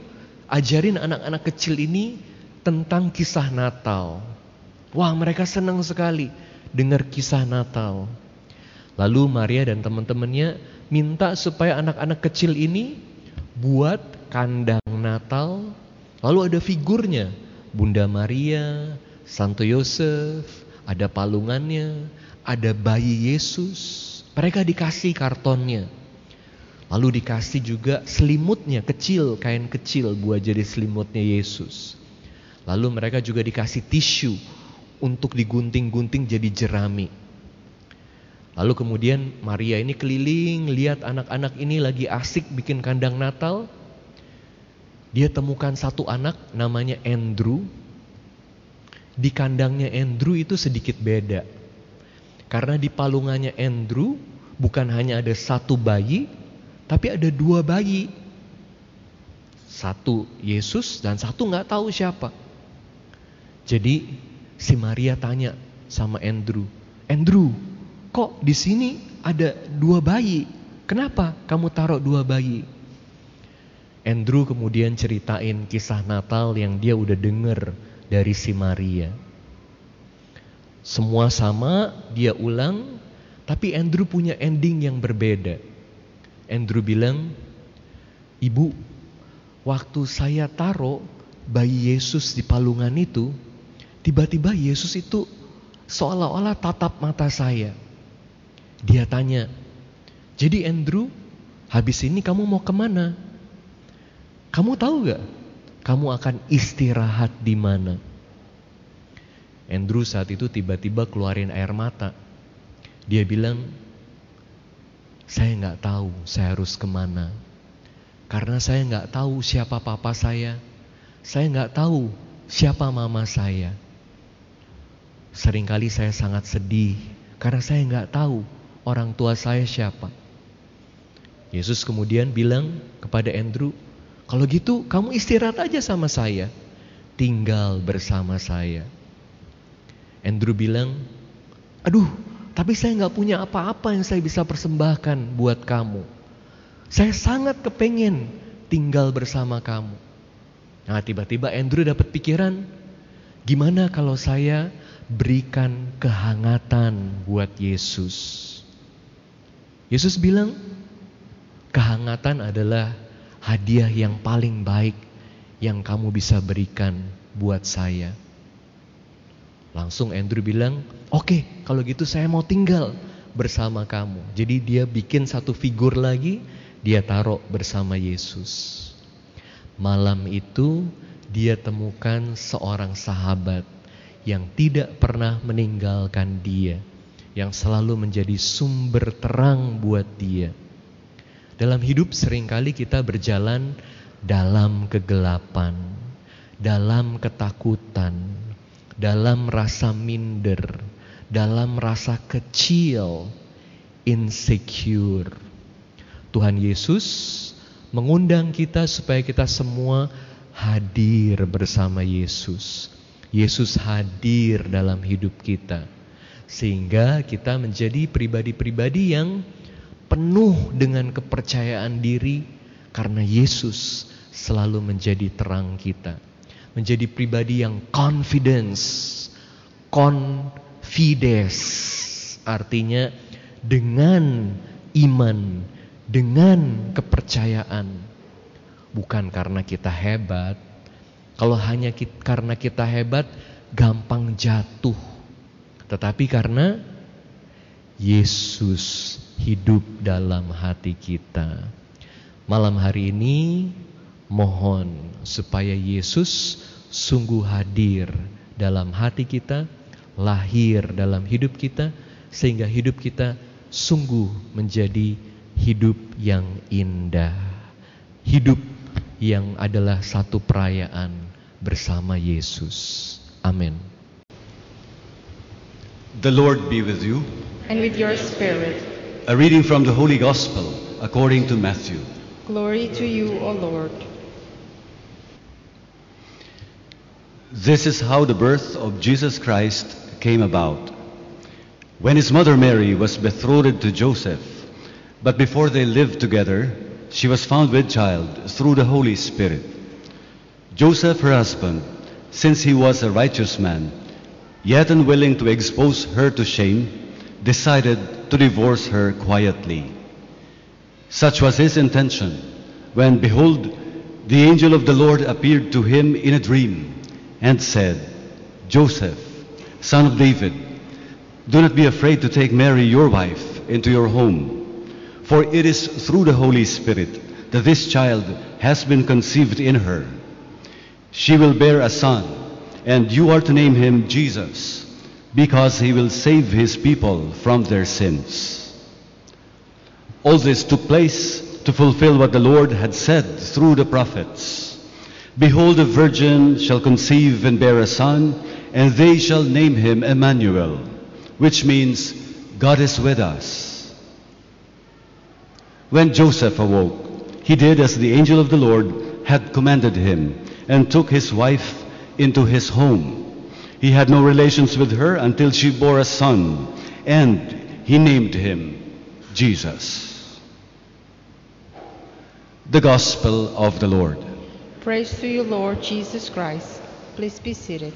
ajarin anak-anak kecil ini tentang kisah Natal. Wah, mereka senang sekali dengar kisah Natal. Lalu Maria dan teman-temannya minta supaya anak-anak kecil ini buat kandang Natal. Lalu ada figurnya, Bunda Maria, Santo Yosef, ada palungannya, ada bayi Yesus. Mereka dikasih kartonnya. Lalu dikasih juga selimutnya kecil, kain kecil buat jadi selimutnya Yesus. Lalu mereka juga dikasih tisu untuk digunting-gunting jadi jerami. Lalu kemudian Maria ini keliling lihat anak-anak ini lagi asik bikin kandang Natal. Dia temukan satu anak namanya Andrew. Di kandangnya Andrew itu sedikit beda. Karena di palungannya Andrew bukan hanya ada satu bayi, tapi ada dua bayi. Satu Yesus dan satu nggak tahu siapa. Jadi Si Maria tanya sama Andrew, Andrew, kok di sini ada dua bayi? Kenapa kamu taruh dua bayi? Andrew kemudian ceritain kisah Natal yang dia udah denger dari si Maria. Semua sama, dia ulang, tapi Andrew punya ending yang berbeda. Andrew bilang, Ibu, waktu saya taruh bayi Yesus di palungan itu, Tiba-tiba Yesus itu seolah-olah tatap mata saya. Dia tanya, jadi Andrew, habis ini kamu mau ke mana? Kamu tahu gak? Kamu akan istirahat di mana? Andrew saat itu tiba-tiba keluarin air mata. Dia bilang, saya nggak tahu saya harus ke mana. Karena saya nggak tahu siapa papa saya. Saya nggak tahu siapa mama saya. Seringkali saya sangat sedih karena saya nggak tahu orang tua saya siapa. Yesus kemudian bilang kepada Andrew, kalau gitu kamu istirahat aja sama saya, tinggal bersama saya. Andrew bilang, aduh, tapi saya nggak punya apa-apa yang saya bisa persembahkan buat kamu. Saya sangat kepengen tinggal bersama kamu. Nah tiba-tiba Andrew dapat pikiran, gimana kalau saya berikan kehangatan buat Yesus. Yesus bilang, kehangatan adalah hadiah yang paling baik yang kamu bisa berikan buat saya. Langsung Andrew bilang, oke okay, kalau gitu saya mau tinggal bersama kamu. Jadi dia bikin satu figur lagi, dia taruh bersama Yesus. Malam itu dia temukan seorang sahabat yang tidak pernah meninggalkan dia, yang selalu menjadi sumber terang buat dia. Dalam hidup sering kali kita berjalan dalam kegelapan, dalam ketakutan, dalam rasa minder, dalam rasa kecil, insecure. Tuhan Yesus mengundang kita supaya kita semua hadir bersama Yesus. Yesus hadir dalam hidup kita, sehingga kita menjadi pribadi-pribadi yang penuh dengan kepercayaan diri karena Yesus selalu menjadi terang kita. Menjadi pribadi yang confidence, confides, artinya dengan iman, dengan kepercayaan. Bukan karena kita hebat. Kalau hanya kita, karena kita hebat, gampang jatuh. Tetapi karena Yesus hidup dalam hati kita. Malam hari ini mohon supaya Yesus sungguh hadir dalam hati kita, lahir dalam hidup kita, sehingga hidup kita sungguh menjadi hidup yang indah. Hidup yang adalah satu perayaan bersama Yesus. Amin. The Lord be with you. and with your spirit. A reading from the Holy Gospel according to Matthew. Glory to you, O Lord. This is how the birth of Jesus Christ came about. When his mother Mary was betrothed to Joseph, but before they lived together, she was found with child through the Holy Spirit. Joseph, her husband, since he was a righteous man, yet unwilling to expose her to shame, decided to divorce her quietly. Such was his intention when, behold, the angel of the Lord appeared to him in a dream and said, Joseph, son of David, do not be afraid to take Mary, your wife, into your home, for it is through the Holy Spirit that this child has been conceived in her. She will bear a son, and you are to name him Jesus, because he will save his people from their sins. All this took place to fulfill what the Lord had said through the prophets. Behold, a virgin shall conceive and bear a son, and they shall name him Emmanuel, which means God is with us. When Joseph awoke, he did as the angel of the Lord had commanded him, and took his wife into his home. He had no relations with her until she bore a son, and he named him Jesus. The Gospel of the Lord. Praise to you, Lord Jesus Christ. Please be seated.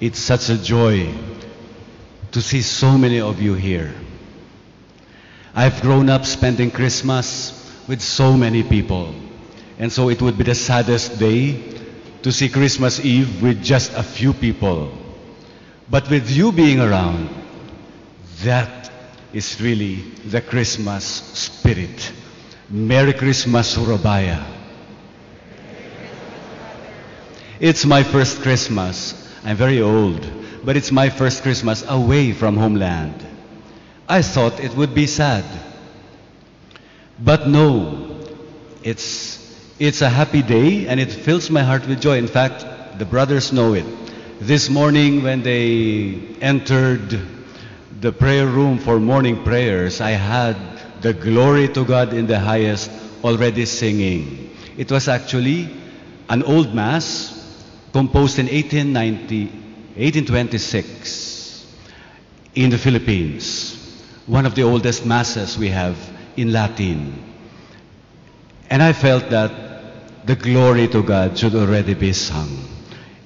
It's such a joy to see so many of you here. I've grown up spending Christmas with so many people, and so it would be the saddest day to see Christmas Eve with just a few people. But with you being around, that is really the Christmas spirit. Merry Christmas, Surabaya. It's my first Christmas. I'm very old, but it's my first Christmas away from homeland. I thought it would be sad. But no, it's, it's a happy day and it fills my heart with joy. In fact, the brothers know it. This morning, when they entered the prayer room for morning prayers, I had the glory to God in the highest already singing. It was actually an old mass composed in 1890, 1826 in the Philippines, one of the oldest masses we have in Latin. And I felt that the glory to God should already be sung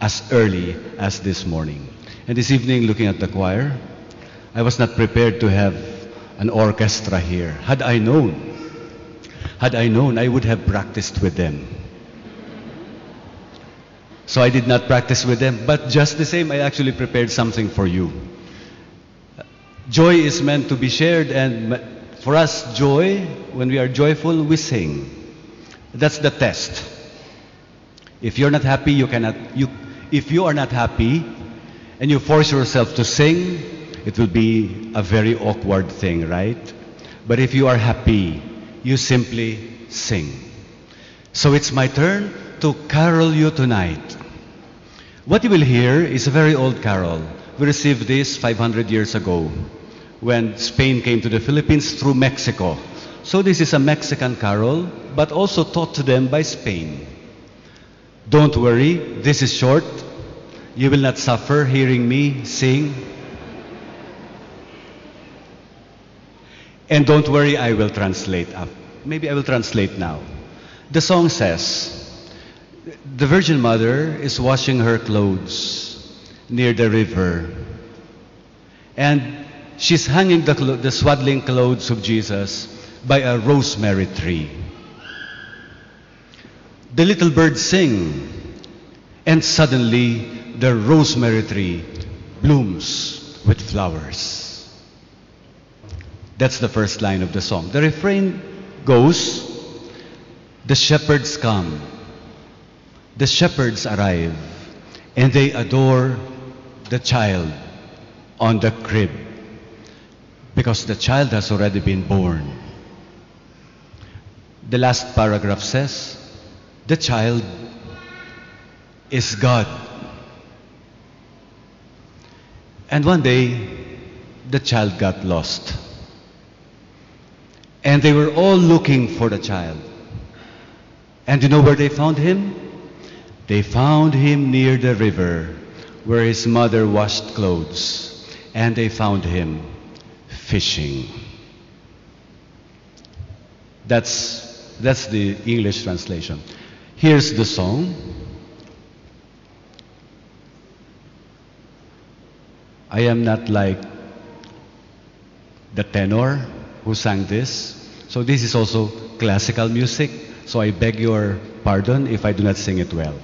as early as this morning. And this evening, looking at the choir, I was not prepared to have an orchestra here. Had I known, had I known, I would have practiced with them. So I did not practice with them, but just the same, I actually prepared something for you. Joy is meant to be shared, and for us, joy, when we are joyful, we sing. That's the test. If you're not happy, you cannot, you, if you are not happy and you force yourself to sing, it will be a very awkward thing, right? But if you are happy, you simply sing. So it's my turn to carol you tonight. What you will hear is a very old carol. We received this 500 years ago when Spain came to the Philippines through Mexico. So this is a Mexican carol, but also taught to them by Spain. Don't worry, this is short. You will not suffer hearing me sing. And don't worry, I will translate up. Maybe I will translate now. The song says, the Virgin Mother is washing her clothes near the river. And she's hanging the, the swaddling clothes of Jesus by a rosemary tree. The little birds sing, and suddenly the rosemary tree blooms with flowers. That's the first line of the song. The refrain goes, The shepherds come, the shepherds arrive, and they adore the child on the crib because the child has already been born. The last paragraph says, The child is God. And one day, the child got lost. And they were all looking for the child. And you know where they found him? They found him near the river where his mother washed clothes. And they found him fishing. That's, that's the English translation. Here's the song. I am not like the tenor who sang this. So this is also classical music. So I beg your pardon if I do not sing it well.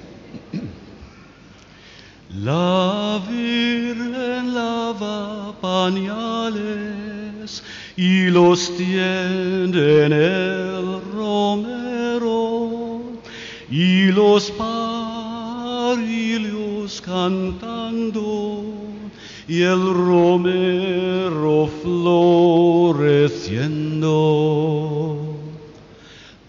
La Virgen lava pañales y los tiende en el romero y los parillos cantando y el romero floreciendo.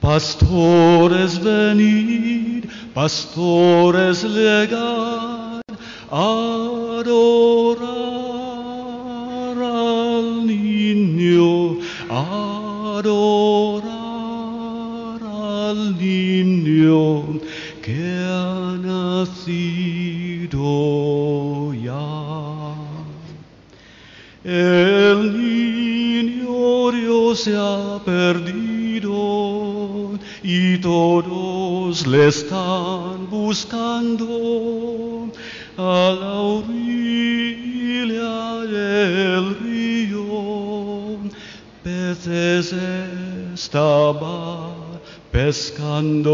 Pastores venid, pastores legad, adorar niño, adorar al niño que ha nacido ya. El niño Dios se ha perdido y todos le están buscando a la orilla del río. Peces estaba pescando.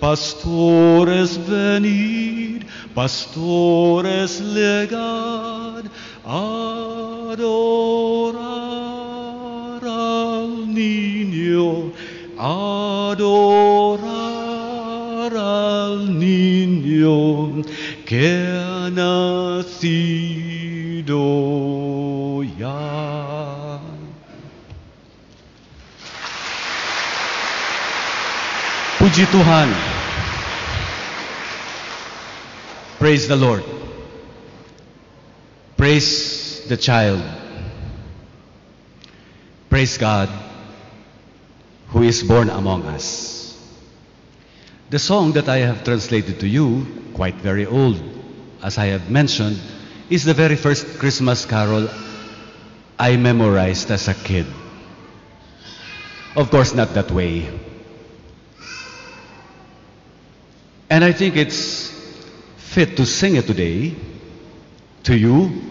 Pastores venid, pastores legad, adorar al niño, adorar al niño que ha nacido Tuhan. Praise the Lord. Praise the child. Praise God who is born among us. The song that I have translated to you, quite very old, as I have mentioned, is the very first Christmas carol I memorized as a kid. Of course, not that way. And I think it's fit to sing it today to you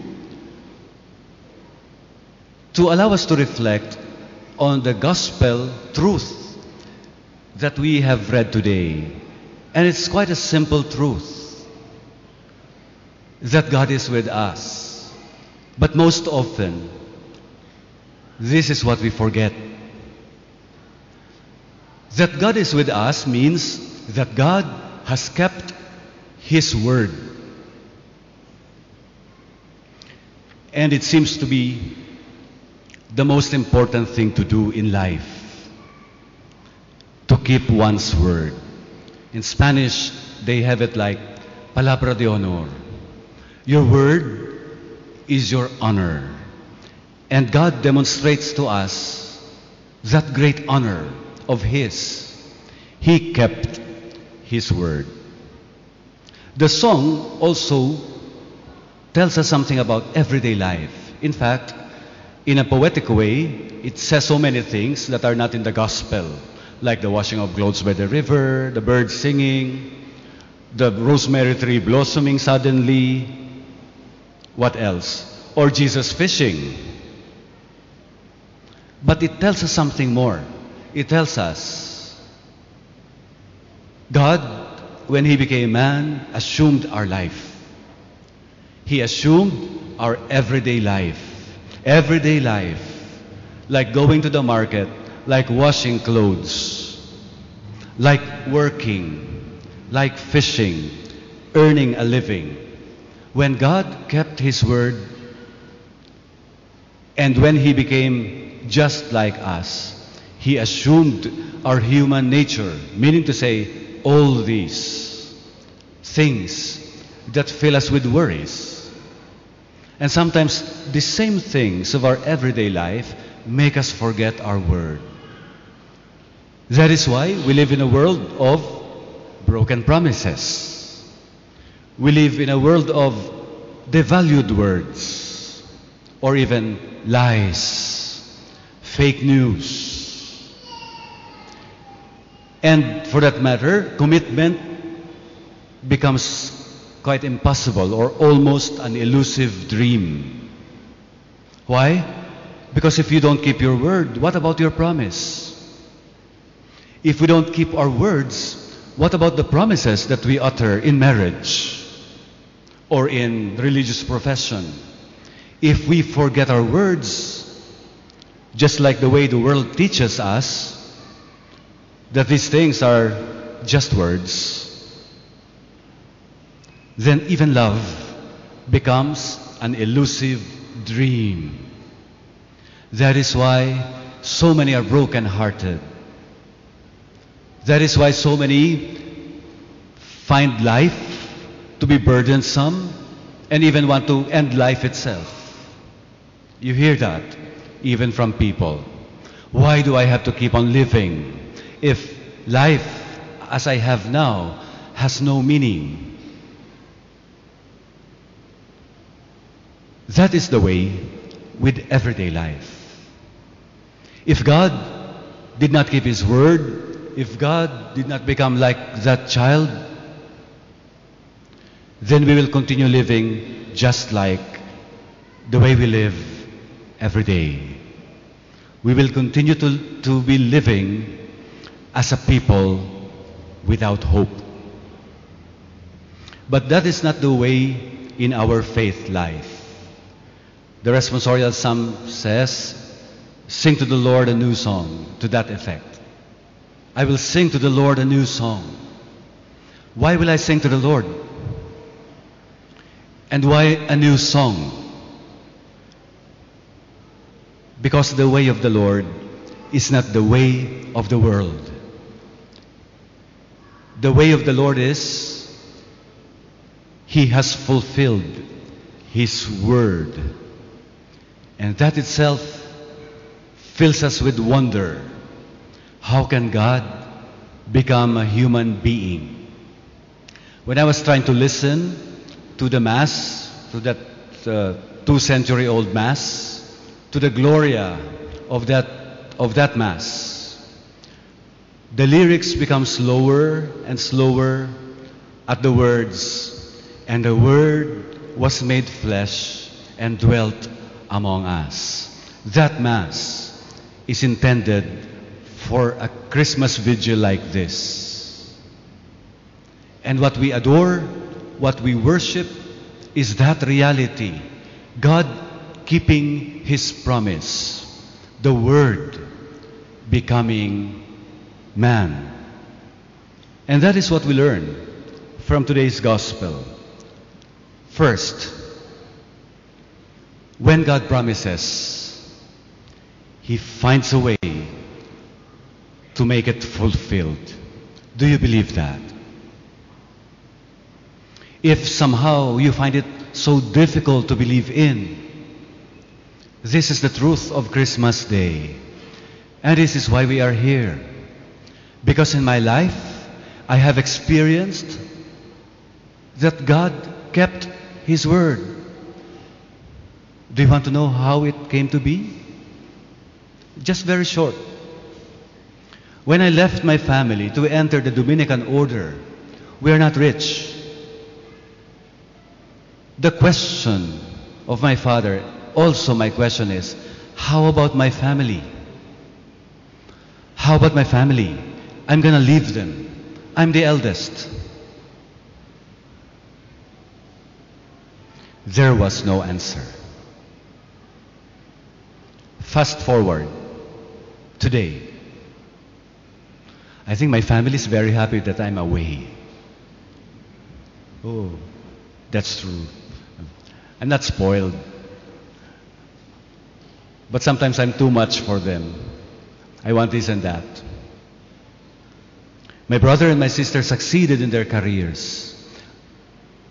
to allow us to reflect on the gospel truth that we have read today. And it's quite a simple truth that God is with us. But most often, this is what we forget. That God is with us means that God has kept His word. And it seems to be the most important thing to do in life to keep one's word. In Spanish, they have it like palabra de honor. Your word is your honor. And God demonstrates to us that great honor of His. He kept His word. The song also tells us something about everyday life. In fact, in a poetic way, it says so many things that are not in the gospel, like the washing of clothes by the river, the birds singing, the rosemary tree blossoming suddenly. What else? Or Jesus fishing. But it tells us something more. It tells us God, when He became man, assumed our life. He assumed our everyday life. Everyday life. Like going to the market, like washing clothes, like working, like fishing, earning a living. When God kept His word, and when He became just like us, He assumed our human nature, meaning to say, all these things that fill us with worries. And sometimes the same things of our everyday life make us forget our word. That is why we live in a world of broken promises. We live in a world of devalued words or even lies, fake news. And for that matter, commitment becomes quite impossible or almost an elusive dream. Why? Because if you don't keep your word, what about your promise? If we don't keep our words, what about the promises that we utter in marriage or in religious profession? If we forget our words, just like the way the world teaches us that these things are just words, then even love becomes an elusive dream. That is why so many are broken-hearted. That is why so many find life to be burdensome and even want to end life itself. You hear that even from people. Why do I have to keep on living if life as I have now has no meaning? That is the way with everyday life. If God did not keep His word, if God did not become like that child, then we will continue living just like the way we live every day. We will continue to, to be living as a people without hope. But that is not the way in our faith life. The responsorial psalm says, Sing to the Lord a new song, to that effect. I will sing to the Lord a new song. Why will I sing to the Lord? And why a new song? Because the way of the Lord is not the way of the world. The way of the Lord is He has fulfilled His word. And that itself fills us with wonder. How can God become a human being? When I was trying to listen to the Mass, to that uh, two century old Mass, to the Gloria of that, of that Mass, the lyrics become slower and slower at the words, and the Word was made flesh and dwelt among us. That Mass is intended for a Christmas vigil like this. And what we adore, what we worship, is that reality. God keeping His promise, the Word becoming man. And that is what we learn from today's Gospel. First, when God promises, He finds a way to make it fulfilled. Do you believe that? If somehow you find it so difficult to believe in, this is the truth of Christmas Day. And this is why we are here. Because in my life, I have experienced that God kept His word. Do you want to know how it came to be? Just very short. When I left my family to enter the Dominican order, we are not rich. The question of my father, also my question is, how about my family? How about my family? I'm going to leave them. I'm the eldest. There was no answer. Fast forward today. I think my family is very happy that I'm away. Oh, that's true. I'm not spoiled. But sometimes I'm too much for them. I want this and that. My brother and my sister succeeded in their careers.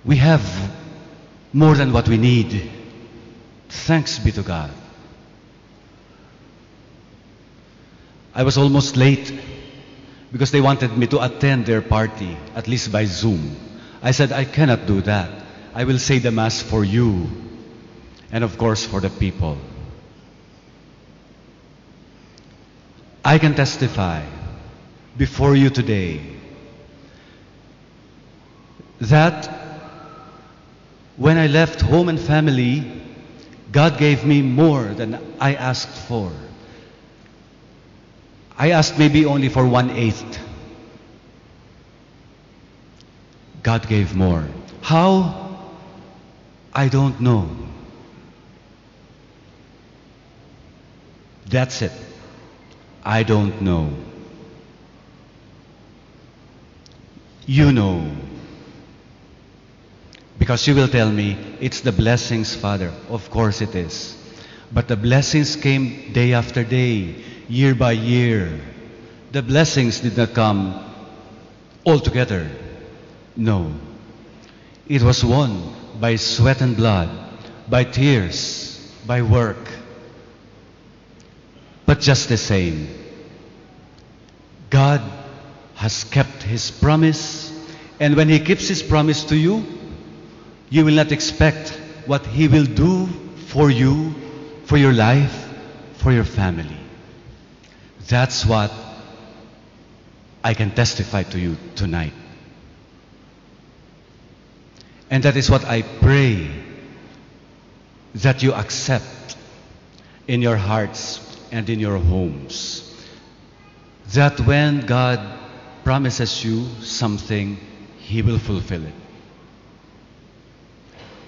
We have more than what we need. Thanks be to God. I was almost late because they wanted me to attend their party, at least by Zoom. I said, I cannot do that. I will say the Mass for you and, of course, for the people. I can testify before you today that when I left home and family, God gave me more than I asked for. I asked maybe only for one eighth. God gave more. How? I don't know. That's it. I don't know. You know. Because you will tell me, it's the blessings, Father. Of course it is. But the blessings came day after day, year by year. The blessings did not come all together. No. It was won by sweat and blood, by tears, by work. But just the same, God has kept His promise, and when He keeps His promise to you, you will not expect what He will do for you, for your life, for your family. That's what I can testify to you tonight. And that is what I pray that you accept in your hearts and in your homes. That when God promises you something, He will fulfill it.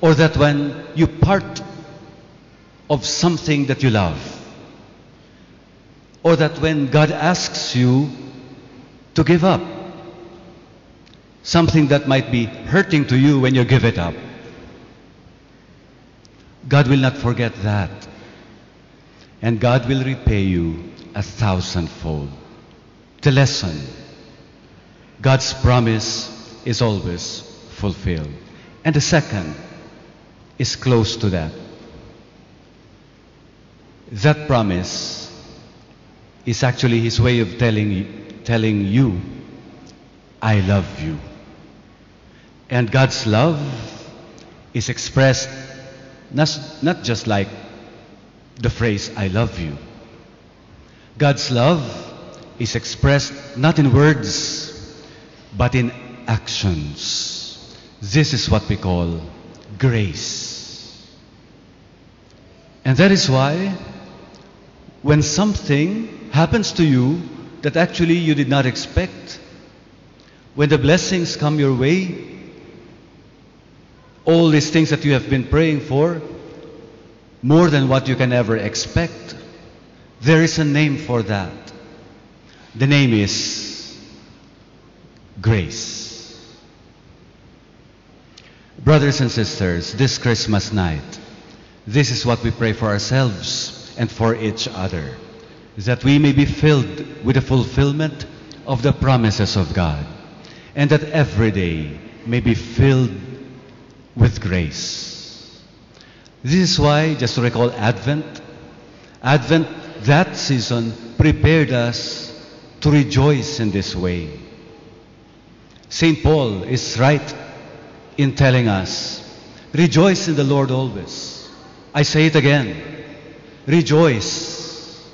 Or that when you part of something that you love, or that when God asks you to give up something that might be hurting to you when you give it up, God will not forget that. And God will repay you a thousandfold. The lesson God's promise is always fulfilled. And the second is close to that. That promise is actually His way of telling, telling you, I love you. And God's love is expressed not, not just like the phrase, I love you. God's love is expressed not in words, but in actions. This is what we call grace. And that is why when something happens to you that actually you did not expect, when the blessings come your way, all these things that you have been praying for, more than what you can ever expect, there is a name for that. The name is grace. Brothers and sisters, this Christmas night, this is what we pray for ourselves and for each other. that we may be filled with the fulfillment of the promises of God, and that every day may be filled with grace. This is why, just to recall Advent, Advent, that season, prepared us to rejoice in this way. St. Paul is right in telling us, rejoice in the Lord always. I say it again, rejoice.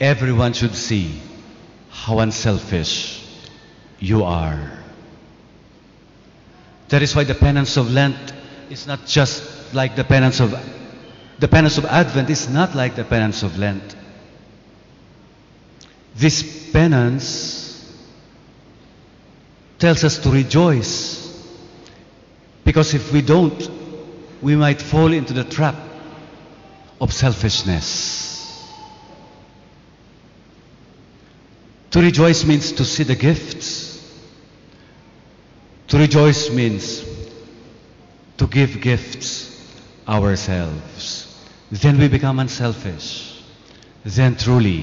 Everyone should see how unselfish you are. That is why the penance of Lent is not just like the penance of the penance of Advent is not like the penance of Lent. This penance tells us to rejoice because if we don't, we might fall into the trap of selfishness. To rejoice means to see the gifts. To rejoice means to give gifts ourselves. Then we become unselfish. Then truly,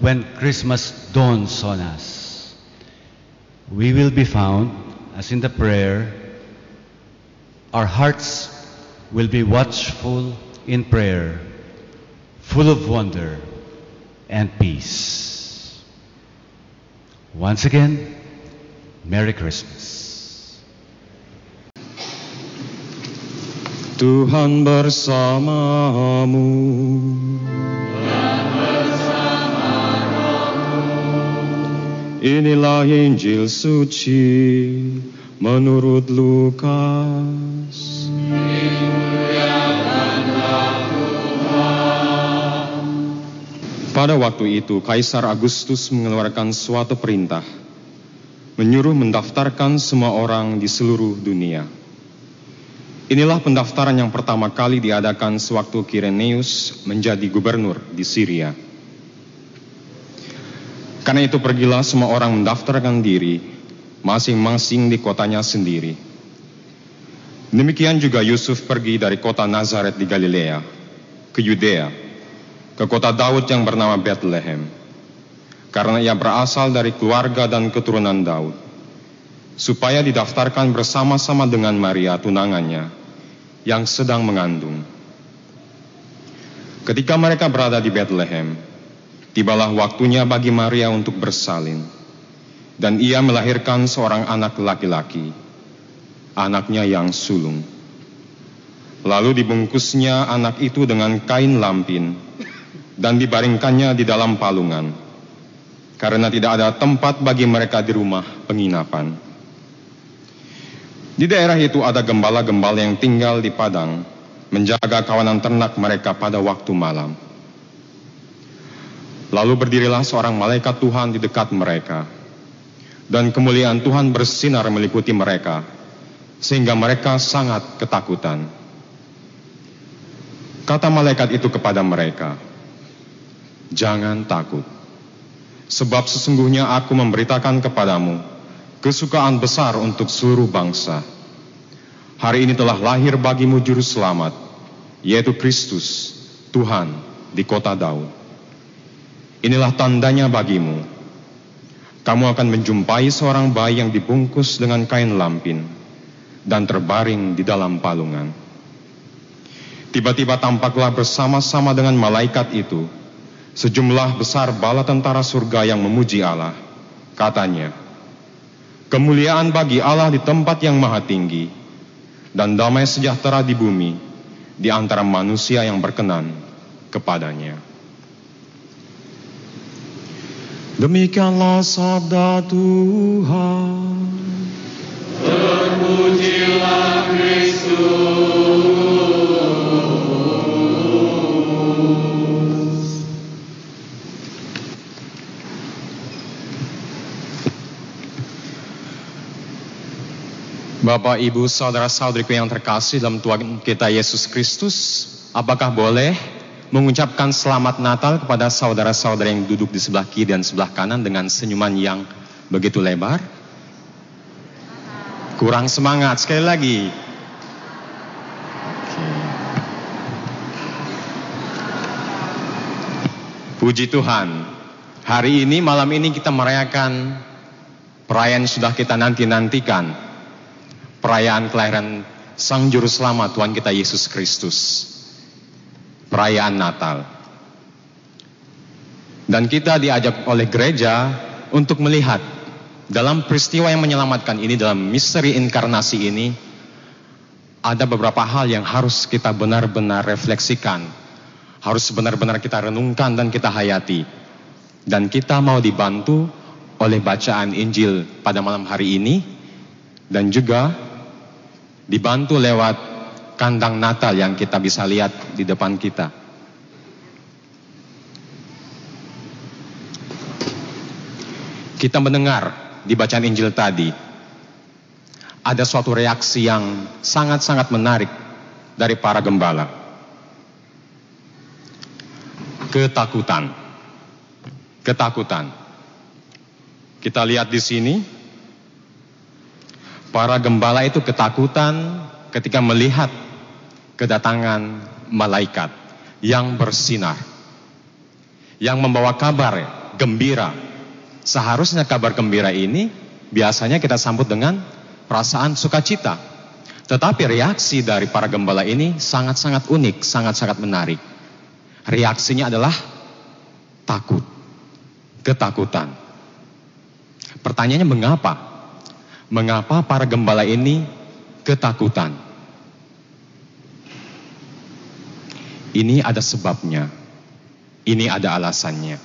when Christmas dawns on us, we will be found, as in the prayer, our hearts will be watchful in prayer, full of wonder and peace. Once again, Merry Christmas. Tuhan bersamamu. Inilah Injil suci menurut Lukas. Pada waktu itu, Kaisar Agustus mengeluarkan suatu perintah, menyuruh mendaftarkan semua orang di seluruh dunia. Inilah pendaftaran yang pertama kali diadakan sewaktu Kireneus menjadi gubernur di Syria. Karena itu pergilah semua orang mendaftarkan diri masing-masing di kotanya sendiri. Demikian juga Yusuf pergi dari kota Nazaret di Galilea ke Yudea, ke kota Daud yang bernama Bethlehem, karena ia berasal dari keluarga dan keturunan Daud, supaya didaftarkan bersama-sama dengan Maria tunangannya yang sedang mengandung. Ketika mereka berada di Bethlehem, tibalah waktunya bagi Maria untuk bersalin, dan ia melahirkan seorang anak laki-laki, anaknya yang sulung. Lalu dibungkusnya anak itu dengan kain lampin dan dibaringkannya di dalam palungan, karena tidak ada tempat bagi mereka di rumah penginapan. Di daerah itu ada gembala-gembala yang tinggal di padang, menjaga kawanan ternak mereka pada waktu malam. Lalu berdirilah seorang malaikat Tuhan di dekat mereka, dan kemuliaan Tuhan bersinar meliputi mereka, sehingga mereka sangat ketakutan. Kata malaikat itu kepada mereka, "Jangan takut, sebab sesungguhnya Aku memberitakan kepadamu kesukaan besar untuk seluruh bangsa. Hari ini telah lahir bagimu Juru Selamat, yaitu Kristus, Tuhan di kota Daud. Inilah tandanya bagimu." Kamu akan menjumpai seorang bayi yang dibungkus dengan kain lampin dan terbaring di dalam palungan. Tiba-tiba tampaklah bersama-sama dengan malaikat itu sejumlah besar bala tentara surga yang memuji Allah. Katanya, kemuliaan bagi Allah di tempat yang maha tinggi dan damai sejahtera di bumi di antara manusia yang berkenan kepadanya. Demikianlah sabda Tuhan. Terpujilah Kristus. Bapak, Ibu, saudara-saudariku yang terkasih dalam Tuhan kita Yesus Kristus, apakah boleh mengucapkan selamat Natal kepada saudara-saudara yang duduk di sebelah kiri dan sebelah kanan dengan senyuman yang begitu lebar? Kurang semangat sekali lagi. Puji Tuhan, hari ini, malam ini kita merayakan perayaan yang sudah kita nanti-nantikan. Perayaan kelahiran Sang Juru Selamat Tuhan kita Yesus Kristus. Perayaan Natal. Dan kita diajak oleh gereja untuk melihat dalam peristiwa yang menyelamatkan ini, dalam misteri inkarnasi ini, ada beberapa hal yang harus kita benar-benar refleksikan. Harus benar-benar kita renungkan dan kita hayati. Dan kita mau dibantu oleh bacaan Injil pada malam hari ini. Dan juga dibantu lewat kandang Natal yang kita bisa lihat di depan kita. Kita mendengar di bacaan Injil tadi ada suatu reaksi yang sangat-sangat menarik dari para gembala. Ketakutan. Ketakutan. Kita lihat di sini para gembala itu ketakutan ketika melihat kedatangan malaikat yang bersinar. Yang membawa kabar gembira. Seharusnya kabar gembira ini biasanya kita sambut dengan perasaan sukacita. Tetapi reaksi dari para gembala ini sangat-sangat unik, sangat-sangat menarik. Reaksinya adalah takut, ketakutan. Pertanyaannya mengapa? Mengapa para gembala ini ketakutan? Ini ada sebabnya. Ini ada alasannya.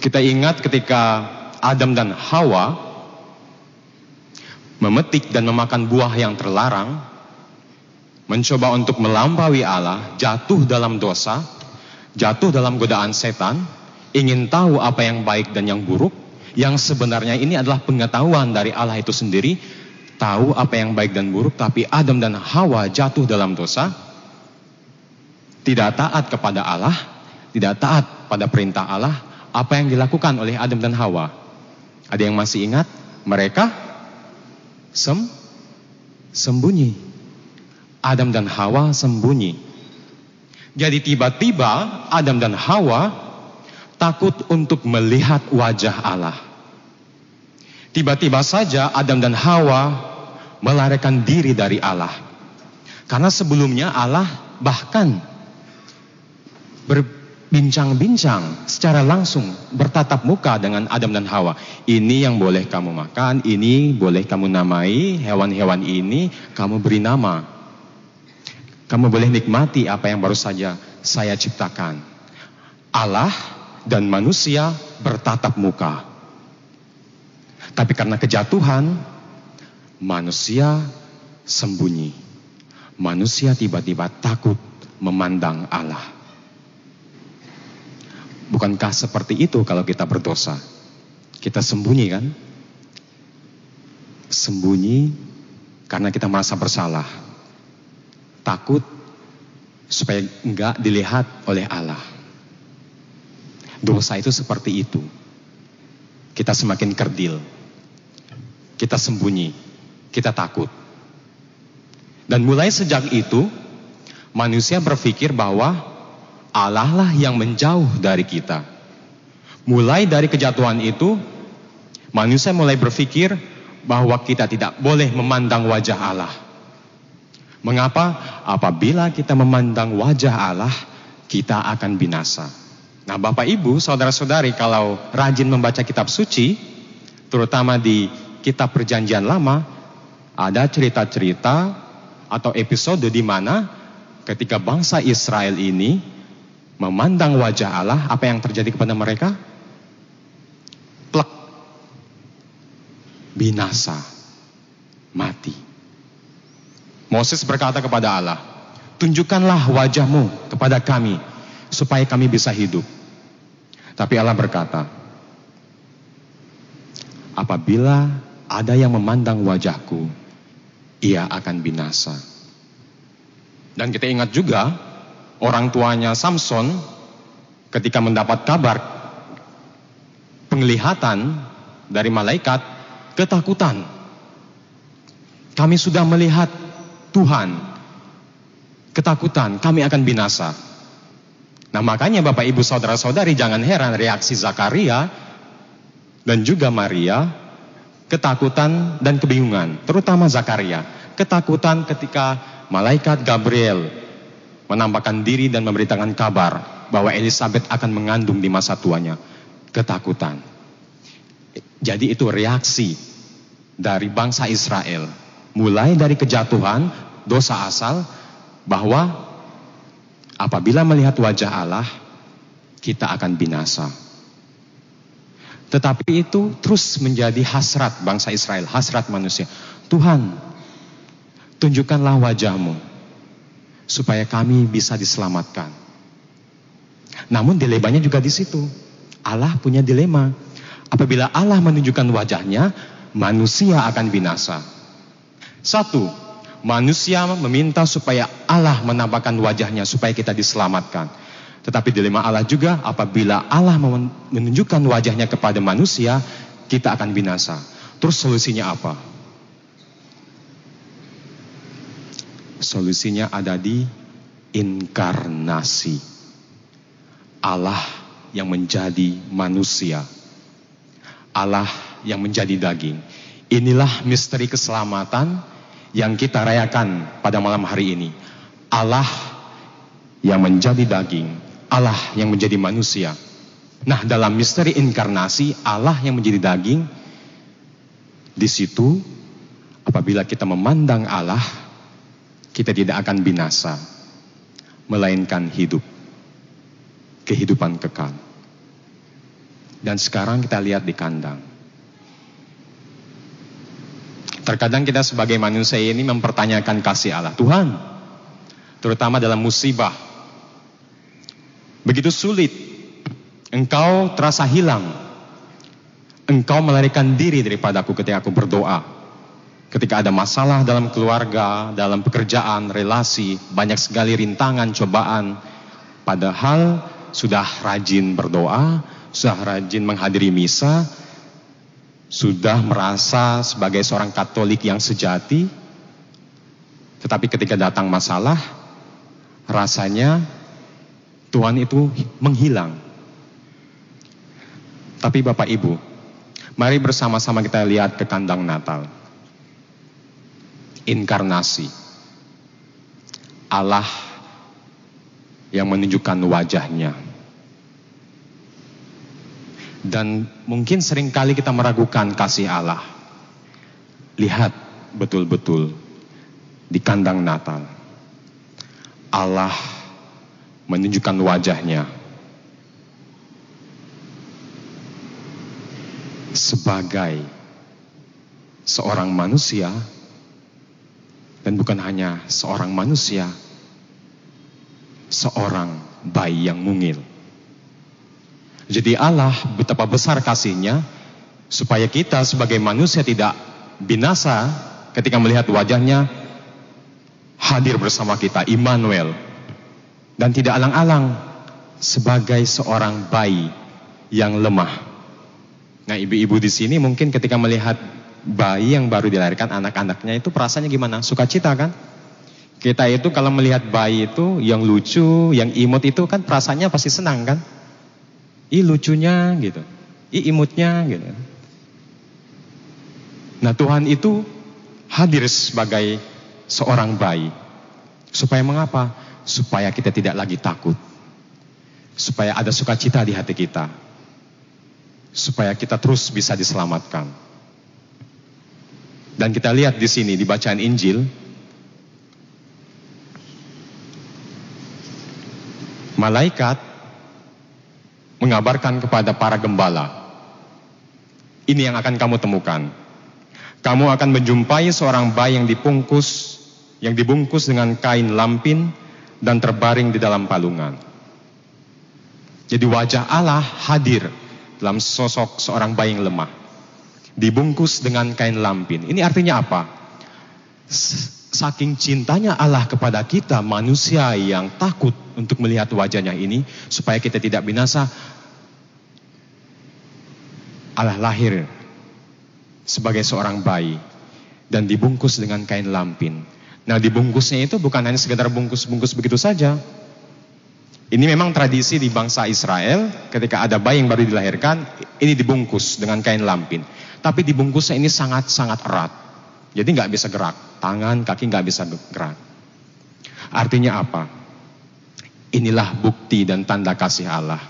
Kita ingat ketika Adam dan Hawa memetik dan memakan buah yang terlarang, mencoba untuk melampaui Allah, jatuh dalam dosa, jatuh dalam godaan setan, ingin tahu apa yang baik dan yang buruk, yang sebenarnya ini adalah pengetahuan dari Allah itu sendiri, tahu apa yang baik dan buruk, tapi Adam dan Hawa jatuh dalam dosa, tidak taat kepada Allah, tidak taat pada perintah Allah, apa yang dilakukan oleh Adam dan Hawa? Ada yang masih ingat? Mereka sem sembunyi. Adam dan Hawa sembunyi. Jadi tiba-tiba Adam dan Hawa takut untuk melihat wajah Allah. Tiba-tiba saja Adam dan Hawa melarikan diri dari Allah. Karena sebelumnya Allah bahkan berbincang-bincang secara langsung bertatap muka dengan Adam dan Hawa. Ini yang boleh kamu makan, ini boleh kamu namai, hewan-hewan ini kamu beri nama. Kamu boleh nikmati apa yang baru saja saya ciptakan. Allah dan manusia bertatap muka. Tapi karena kejatuhan, manusia sembunyi. Manusia tiba-tiba takut memandang Allah. Bukankah seperti itu kalau kita berdosa? Kita sembunyi kan? Sembunyi karena kita merasa bersalah. Takut supaya enggak dilihat oleh Allah. Dosa itu seperti itu. Kita semakin kerdil. Kita sembunyi. Kita takut. Dan mulai sejak itu, manusia berpikir bahwa Allah lah yang menjauh dari kita. Mulai dari kejatuhan itu, manusia mulai berpikir bahwa kita tidak boleh memandang wajah Allah. Mengapa? Apabila kita memandang wajah Allah, kita akan binasa. Nah, Bapak Ibu, saudara-saudari, kalau rajin membaca kitab suci, terutama di kitab Perjanjian Lama, ada cerita-cerita atau episode di mana ketika bangsa Israel ini memandang wajah Allah, apa yang terjadi kepada mereka? Plek. Binasa. Mati. Moses berkata kepada Allah, "Tunjukkanlah wajahmu kepada kami supaya kami bisa hidup." Tapi Allah berkata, "Apabila ada yang memandang wajahku, ia akan binasa." Dan kita ingat juga orang tuanya Samson ketika mendapat kabar penglihatan dari malaikat ketakutan. Kami sudah melihat Tuhan. Ketakutan, kami akan binasa. Nah makanya Bapak Ibu Saudara-saudari jangan heran reaksi Zakaria dan juga Maria ketakutan dan kebingungan, terutama Zakaria. Ketakutan ketika malaikat Gabriel menampakkan diri dan memberitakan kabar bahwa Elizabeth akan mengandung di masa tuanya. Ketakutan. Jadi itu reaksi dari bangsa Israel. Mulai dari kejatuhan, dosa asal, bahwa apabila melihat wajah Allah, kita akan binasa. Tetapi itu terus menjadi hasrat bangsa Israel, hasrat manusia. Tuhan, tunjukkanlah wajahmu supaya kami bisa diselamatkan. Namun dilemanya juga di situ. Allah punya dilema. Apabila Allah menunjukkan wajahnya, manusia akan binasa. Satu, manusia meminta supaya Allah menampakkan wajahnya supaya kita diselamatkan. Tetapi dilema Allah juga apabila Allah menunjukkan wajahnya kepada manusia, kita akan binasa. Terus solusinya apa? Solusinya ada di inkarnasi. Allah yang menjadi manusia. Allah yang menjadi daging. Inilah misteri keselamatan yang kita rayakan pada malam hari ini. Allah yang menjadi daging Allah yang menjadi manusia. Nah, dalam misteri inkarnasi, Allah yang menjadi daging, di situ apabila kita memandang Allah, kita tidak akan binasa, melainkan hidup. Kehidupan kekal. Dan sekarang kita lihat di kandang. Terkadang kita sebagai manusia ini mempertanyakan kasih Allah. Tuhan, terutama dalam musibah, Begitu sulit. Engkau terasa hilang. Engkau melarikan diri daripada aku ketika aku berdoa. Ketika ada masalah dalam keluarga, dalam pekerjaan, relasi, banyak sekali rintangan, cobaan. Padahal sudah rajin berdoa, sudah rajin menghadiri misa, sudah merasa sebagai seorang Katolik yang sejati, tetapi ketika datang masalah, rasanya Tuhan itu menghilang. Tapi Bapak Ibu, mari bersama-sama kita lihat ke kandang Natal. Inkarnasi. Allah yang menunjukkan wajahnya. Dan mungkin sering kali kita meragukan kasih Allah. Lihat betul-betul di kandang Natal. Allah menunjukkan wajahnya sebagai seorang manusia dan bukan hanya seorang manusia, seorang bayi yang mungil. Jadi Allah betapa besar kasihnya supaya kita sebagai manusia tidak binasa ketika melihat wajahnya hadir bersama kita, Immanuel, dan tidak alang-alang sebagai seorang bayi yang lemah. Nah, ibu-ibu di sini mungkin ketika melihat bayi yang baru dilahirkan anak-anaknya itu perasaannya gimana? Sukacita kan? Kita itu kalau melihat bayi itu yang lucu, yang imut itu kan perasaannya pasti senang kan? Ih lucunya gitu. Ih imutnya gitu. Nah Tuhan itu hadir sebagai seorang bayi. Supaya mengapa? Supaya kita tidak lagi takut. Supaya ada sukacita di hati kita. Supaya kita terus bisa diselamatkan. Dan kita lihat di sini di bacaan Injil malaikat mengabarkan kepada para gembala ini yang akan kamu temukan. Kamu akan menjumpai seorang bayi yang dibungkus yang dibungkus dengan kain lampin dan terbaring di dalam palungan. Jadi wajah Allah hadir dalam sosok seorang bayi yang lemah. Dibungkus dengan kain lampin. Ini artinya apa? Saking cintanya Allah kepada kita manusia yang takut untuk melihat wajahnya ini supaya kita tidak binasa. Allah lahir sebagai seorang bayi dan dibungkus dengan kain lampin Nah dibungkusnya itu bukan hanya sekedar bungkus-bungkus begitu saja. Ini memang tradisi di bangsa Israel ketika ada bayi yang baru dilahirkan, ini dibungkus dengan kain lampin. Tapi dibungkusnya ini sangat-sangat erat. Jadi nggak bisa gerak, tangan, kaki nggak bisa gerak. Artinya apa? Inilah bukti dan tanda kasih Allah.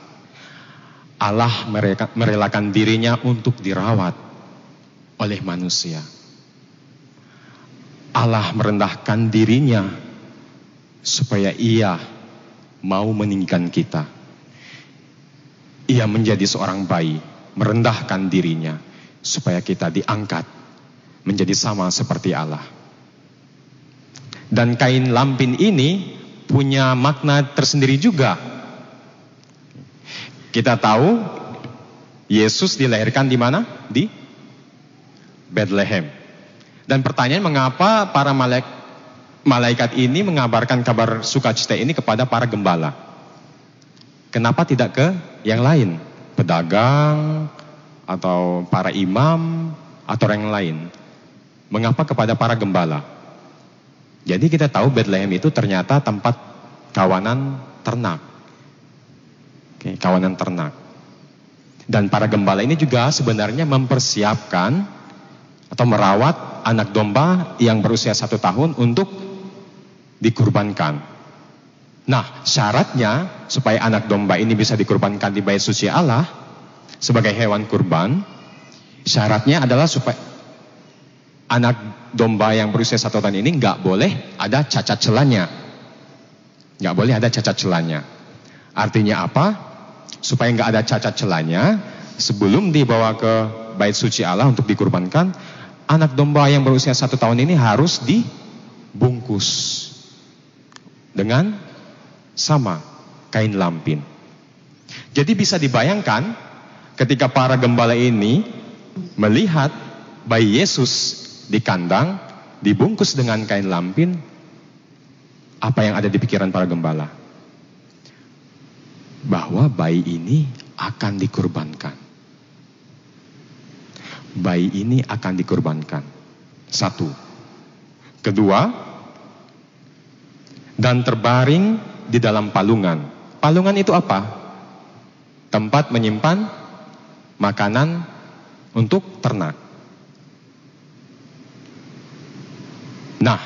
Allah merelakan dirinya untuk dirawat oleh manusia. Allah merendahkan dirinya supaya ia mau meninggikan kita. Ia menjadi seorang bayi, merendahkan dirinya supaya kita diangkat menjadi sama seperti Allah. Dan kain lampin ini punya makna tersendiri juga. Kita tahu Yesus dilahirkan di mana? Di Bethlehem. Dan pertanyaan mengapa para malaikat ini mengabarkan kabar sukacita ini kepada para gembala. Kenapa tidak ke yang lain? Pedagang atau para imam atau yang lain? Mengapa kepada para gembala? Jadi kita tahu Bethlehem itu ternyata tempat kawanan ternak. Oke, kawanan ternak. Dan para gembala ini juga sebenarnya mempersiapkan atau merawat anak domba yang berusia satu tahun untuk dikurbankan. Nah, syaratnya supaya anak domba ini bisa dikurbankan di bait suci Allah sebagai hewan kurban, syaratnya adalah supaya anak domba yang berusia satu tahun ini nggak boleh ada cacat celanya. Nggak boleh ada cacat celanya. Artinya apa? Supaya nggak ada cacat celanya, sebelum dibawa ke bait suci Allah untuk dikurbankan, anak domba yang berusia satu tahun ini harus dibungkus dengan sama kain lampin. Jadi bisa dibayangkan ketika para gembala ini melihat bayi Yesus di kandang dibungkus dengan kain lampin, apa yang ada di pikiran para gembala? Bahwa bayi ini akan dikurbankan. Bayi ini akan dikurbankan. Satu. Kedua, dan terbaring di dalam palungan. Palungan itu apa? Tempat menyimpan makanan untuk ternak. Nah,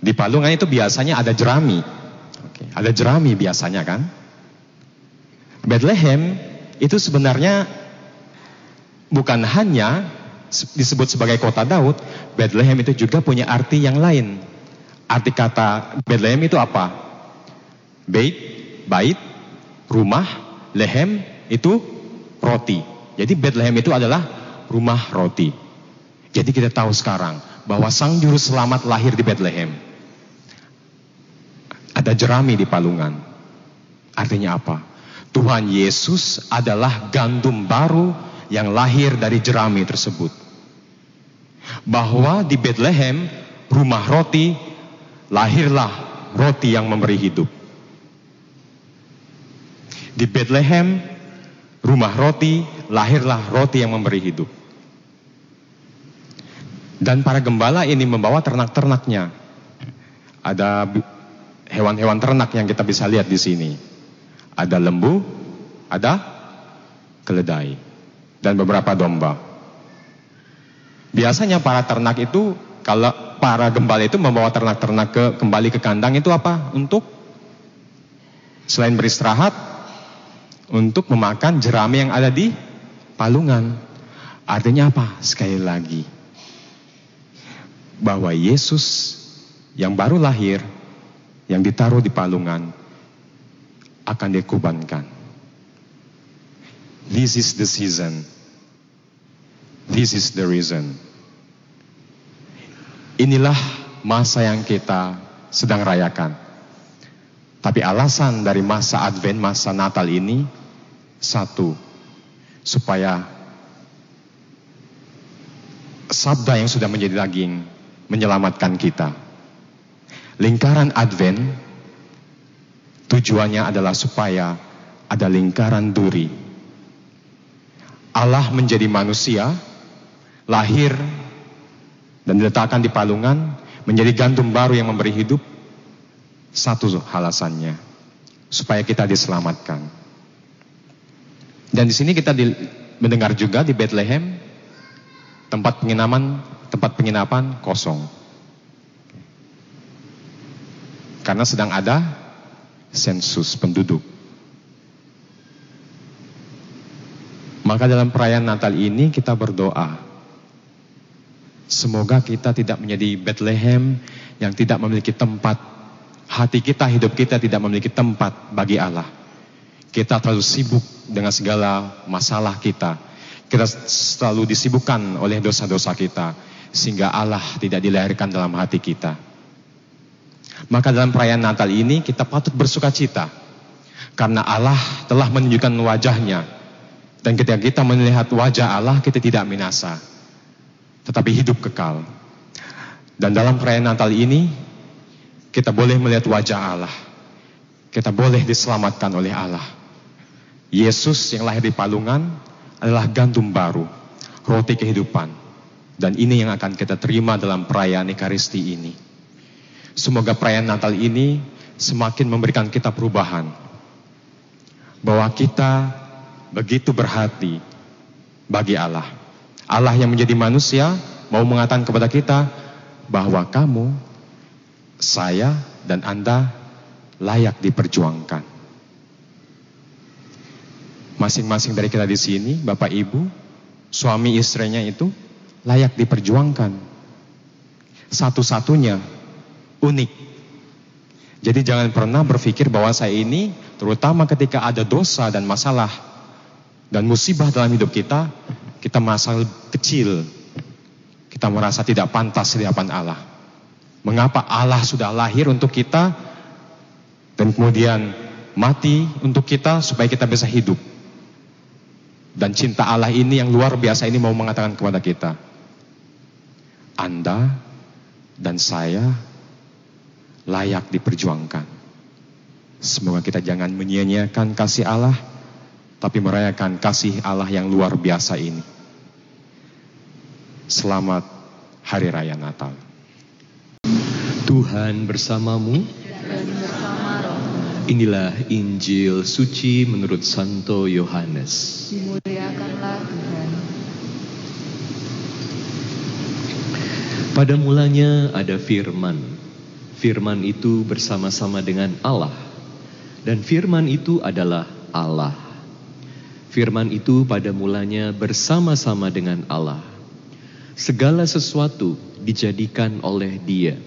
di palungan itu biasanya ada jerami. Oke, ada jerami biasanya kan? Bethlehem itu sebenarnya bukan hanya disebut sebagai kota Daud, Bethlehem itu juga punya arti yang lain. Arti kata Bethlehem itu apa? Bait, bait, rumah, lehem itu roti. Jadi Bethlehem itu adalah rumah roti. Jadi kita tahu sekarang bahwa Sang Juru Selamat lahir di Bethlehem. Ada jerami di palungan. Artinya apa? Tuhan Yesus adalah gandum baru yang lahir dari jerami tersebut. Bahwa di Bethlehem rumah roti lahirlah roti yang memberi hidup. Di Bethlehem, rumah roti, lahirlah roti yang memberi hidup. Dan para gembala ini membawa ternak-ternaknya. Ada hewan-hewan ternak yang kita bisa lihat di sini. Ada lembu, ada keledai, dan beberapa domba. Biasanya para ternak itu kalau para gembala itu membawa ternak-ternak ke kembali ke kandang itu apa? Untuk selain beristirahat, untuk memakan jerami yang ada di palungan. Artinya apa? Sekali lagi, bahwa Yesus yang baru lahir, yang ditaruh di palungan, akan dikubankan. This is the season. This is the reason. Inilah masa yang kita sedang rayakan. Tapi alasan dari masa Advent, masa Natal ini satu, supaya sabda yang sudah menjadi daging menyelamatkan kita. Lingkaran Advent tujuannya adalah supaya ada lingkaran duri. Allah menjadi manusia, lahir dan diletakkan di palungan menjadi gandum baru yang memberi hidup. Satu alasannya supaya kita diselamatkan. Dan di sini kita di, mendengar juga di Bethlehem tempat penginapan tempat penginapan kosong. Karena sedang ada sensus penduduk. Maka dalam perayaan Natal ini kita berdoa. Semoga kita tidak menjadi Bethlehem yang tidak memiliki tempat. Hati kita, hidup kita tidak memiliki tempat bagi Allah. Kita terlalu sibuk dengan segala masalah kita. Kita selalu disibukkan oleh dosa-dosa kita. Sehingga Allah tidak dilahirkan dalam hati kita. Maka dalam perayaan Natal ini kita patut bersuka cita. Karena Allah telah menunjukkan wajahnya dan ketika kita melihat wajah Allah, kita tidak binasa, tetapi hidup kekal. Dan dalam perayaan Natal ini, kita boleh melihat wajah Allah. Kita boleh diselamatkan oleh Allah. Yesus yang lahir di palungan adalah gandum baru, roti kehidupan. Dan ini yang akan kita terima dalam perayaan Ekaristi ini. Semoga perayaan Natal ini semakin memberikan kita perubahan. Bahwa kita begitu berhati bagi Allah. Allah yang menjadi manusia mau mengatakan kepada kita bahwa kamu, saya, dan Anda layak diperjuangkan. Masing-masing dari kita di sini, Bapak Ibu, suami istrinya itu layak diperjuangkan. Satu-satunya unik. Jadi jangan pernah berpikir bahwa saya ini terutama ketika ada dosa dan masalah dan musibah dalam hidup kita, kita merasa kecil. Kita merasa tidak pantas di hadapan Allah. Mengapa Allah sudah lahir untuk kita dan kemudian mati untuk kita supaya kita bisa hidup. Dan cinta Allah ini yang luar biasa ini mau mengatakan kepada kita. Anda dan saya layak diperjuangkan. Semoga kita jangan menyia-nyiakan kasih Allah tapi merayakan kasih Allah yang luar biasa ini. Selamat Hari Raya Natal. Tuhan bersamamu. Inilah Injil suci menurut Santo Yohanes. Dimuliakanlah Tuhan. Pada mulanya ada firman. Firman itu bersama-sama dengan Allah. Dan firman itu adalah Allah. Firman itu pada mulanya bersama-sama dengan Allah. Segala sesuatu dijadikan oleh Dia,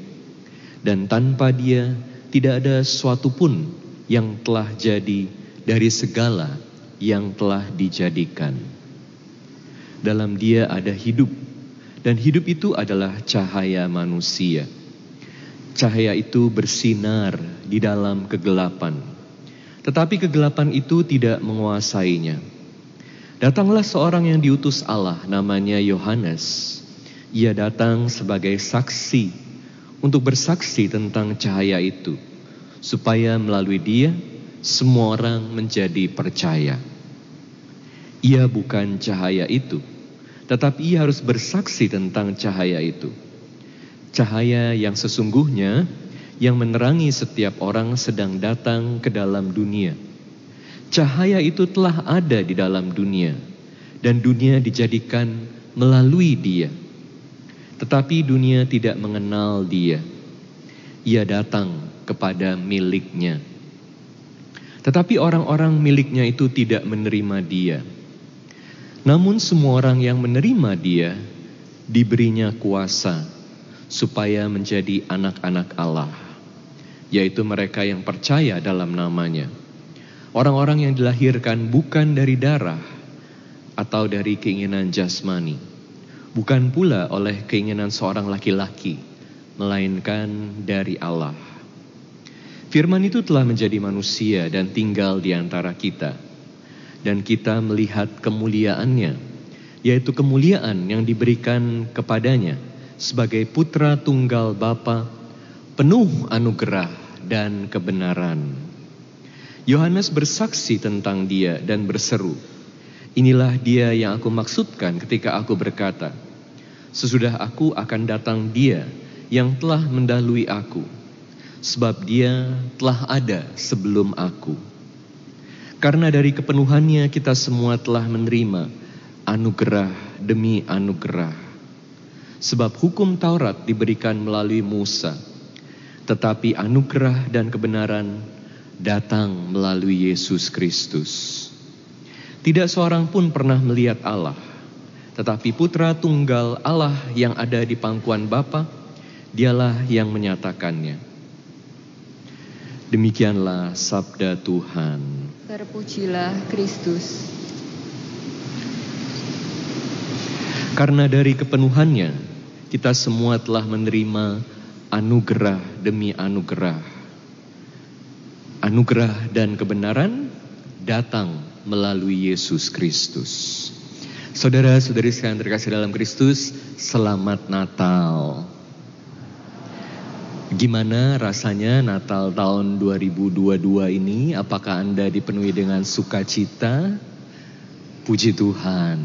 dan tanpa Dia tidak ada sesuatu pun yang telah jadi dari segala yang telah dijadikan. Dalam Dia ada hidup, dan hidup itu adalah cahaya manusia. Cahaya itu bersinar di dalam kegelapan, tetapi kegelapan itu tidak menguasainya. Datanglah seorang yang diutus Allah, namanya Yohanes. Ia datang sebagai saksi untuk bersaksi tentang cahaya itu, supaya melalui dia semua orang menjadi percaya. Ia bukan cahaya itu, tetapi ia harus bersaksi tentang cahaya itu. Cahaya yang sesungguhnya yang menerangi setiap orang sedang datang ke dalam dunia Cahaya itu telah ada di dalam dunia, dan dunia dijadikan melalui Dia. Tetapi dunia tidak mengenal Dia. Ia datang kepada miliknya, tetapi orang-orang miliknya itu tidak menerima Dia. Namun, semua orang yang menerima Dia diberinya kuasa supaya menjadi anak-anak Allah, yaitu mereka yang percaya dalam namanya Orang-orang yang dilahirkan bukan dari darah atau dari keinginan jasmani, bukan pula oleh keinginan seorang laki-laki, melainkan dari Allah. Firman itu telah menjadi manusia dan tinggal di antara kita, dan kita melihat kemuliaannya, yaitu kemuliaan yang diberikan kepadanya sebagai putra tunggal Bapa, penuh anugerah dan kebenaran. Yohanes bersaksi tentang dia dan berseru, Inilah dia yang aku maksudkan ketika aku berkata, Sesudah aku akan datang dia yang telah mendahului aku, sebab dia telah ada sebelum aku. Karena dari kepenuhannya kita semua telah menerima anugerah demi anugerah. Sebab hukum Taurat diberikan melalui Musa, tetapi anugerah dan kebenaran datang melalui Yesus Kristus. Tidak seorang pun pernah melihat Allah, tetapi putra tunggal Allah yang ada di pangkuan Bapa, dialah yang menyatakannya. Demikianlah sabda Tuhan. Terpujilah Kristus. Karena dari kepenuhannya, kita semua telah menerima anugerah demi anugerah. Anugerah dan kebenaran datang melalui Yesus Kristus. Saudara-saudari sekalian terkasih dalam Kristus, selamat Natal. Gimana rasanya Natal tahun 2022 ini? Apakah Anda dipenuhi dengan sukacita? Puji Tuhan,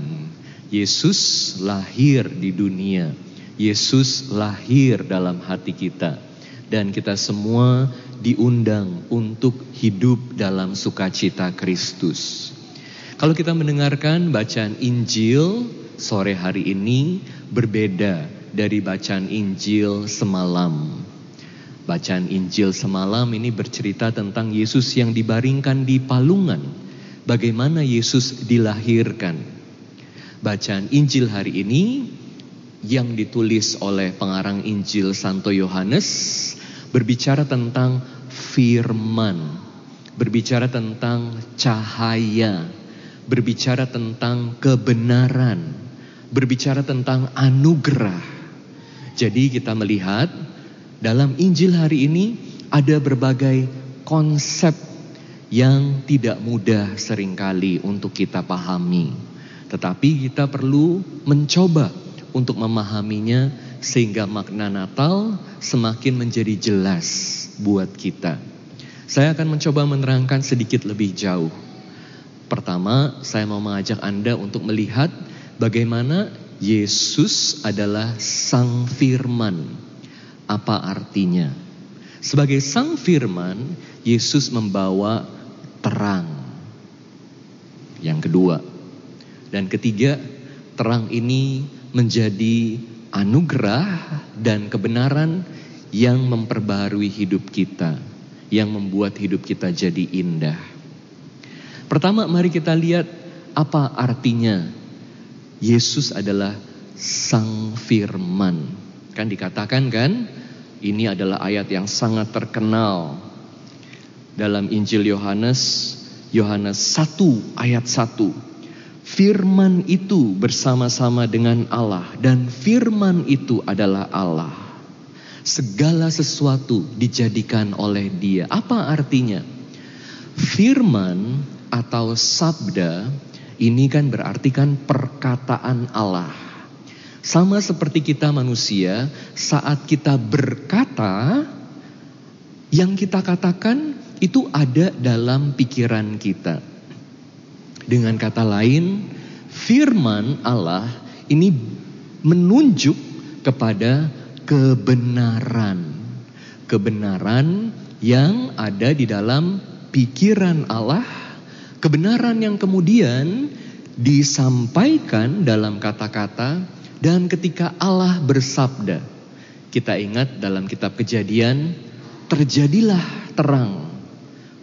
Yesus lahir di dunia. Yesus lahir dalam hati kita. Dan kita semua diundang untuk hidup dalam sukacita Kristus. Kalau kita mendengarkan bacaan Injil sore hari ini berbeda dari bacaan Injil semalam. Bacaan Injil semalam ini bercerita tentang Yesus yang dibaringkan di palungan. Bagaimana Yesus dilahirkan. Bacaan Injil hari ini yang ditulis oleh pengarang Injil Santo Yohanes berbicara tentang firman, berbicara tentang cahaya, berbicara tentang kebenaran, berbicara tentang anugerah. Jadi kita melihat dalam Injil hari ini ada berbagai konsep yang tidak mudah sering kali untuk kita pahami. Tetapi kita perlu mencoba untuk memahaminya sehingga makna Natal semakin menjadi jelas buat kita. Saya akan mencoba menerangkan sedikit lebih jauh. Pertama, saya mau mengajak Anda untuk melihat bagaimana Yesus adalah Sang Firman. Apa artinya? Sebagai Sang Firman, Yesus membawa terang. Yang kedua, dan ketiga, terang ini menjadi anugerah dan kebenaran yang memperbarui hidup kita, yang membuat hidup kita jadi indah. Pertama, mari kita lihat apa artinya Yesus adalah Sang Firman. Kan dikatakan kan, ini adalah ayat yang sangat terkenal dalam Injil Yohanes, Yohanes 1 ayat 1 firman itu bersama-sama dengan Allah dan firman itu adalah Allah. Segala sesuatu dijadikan oleh Dia. Apa artinya? Firman atau sabda ini kan berarti kan perkataan Allah. Sama seperti kita manusia, saat kita berkata, yang kita katakan itu ada dalam pikiran kita. Dengan kata lain, firman Allah ini menunjuk kepada kebenaran. Kebenaran yang ada di dalam pikiran Allah, kebenaran yang kemudian disampaikan dalam kata-kata dan ketika Allah bersabda. Kita ingat dalam kitab Kejadian, terjadilah terang,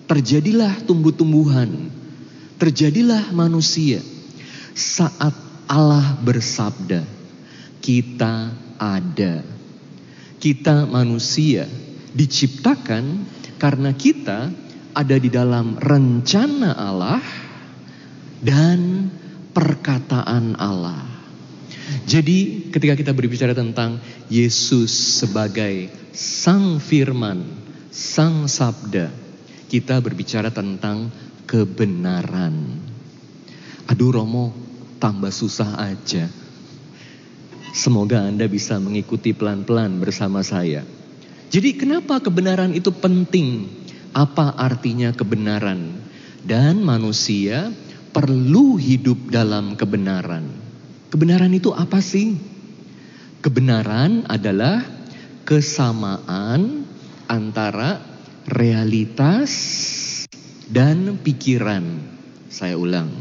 terjadilah tumbuh-tumbuhan, terjadilah manusia saat Allah bersabda, kita ada. Kita manusia diciptakan karena kita ada di dalam rencana Allah dan perkataan Allah. Jadi ketika kita berbicara tentang Yesus sebagai Sang Firman, Sang Sabda, kita berbicara tentang kebenaran. Aduh Romo, tambah susah aja. Semoga Anda bisa mengikuti pelan-pelan bersama saya. Jadi kenapa kebenaran itu penting? Apa artinya kebenaran? Dan manusia perlu hidup dalam kebenaran. Kebenaran itu apa sih? Kebenaran adalah kesamaan antara realitas dan pikiran. Saya ulang.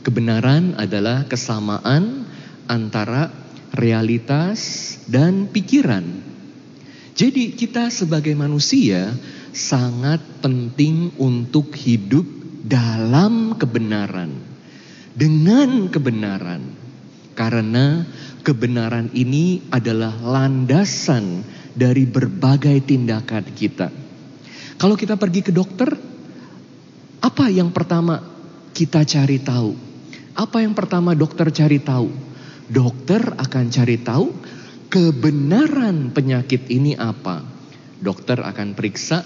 Kebenaran adalah kesamaan antara realitas dan pikiran. Jadi kita sebagai manusia sangat penting untuk hidup dalam kebenaran. Dengan kebenaran. Karena kebenaran ini adalah landasan dari berbagai tindakan kita. Kalau kita pergi ke dokter, apa yang pertama kita cari tahu? Apa yang pertama dokter cari tahu? Dokter akan cari tahu kebenaran penyakit ini apa. Dokter akan periksa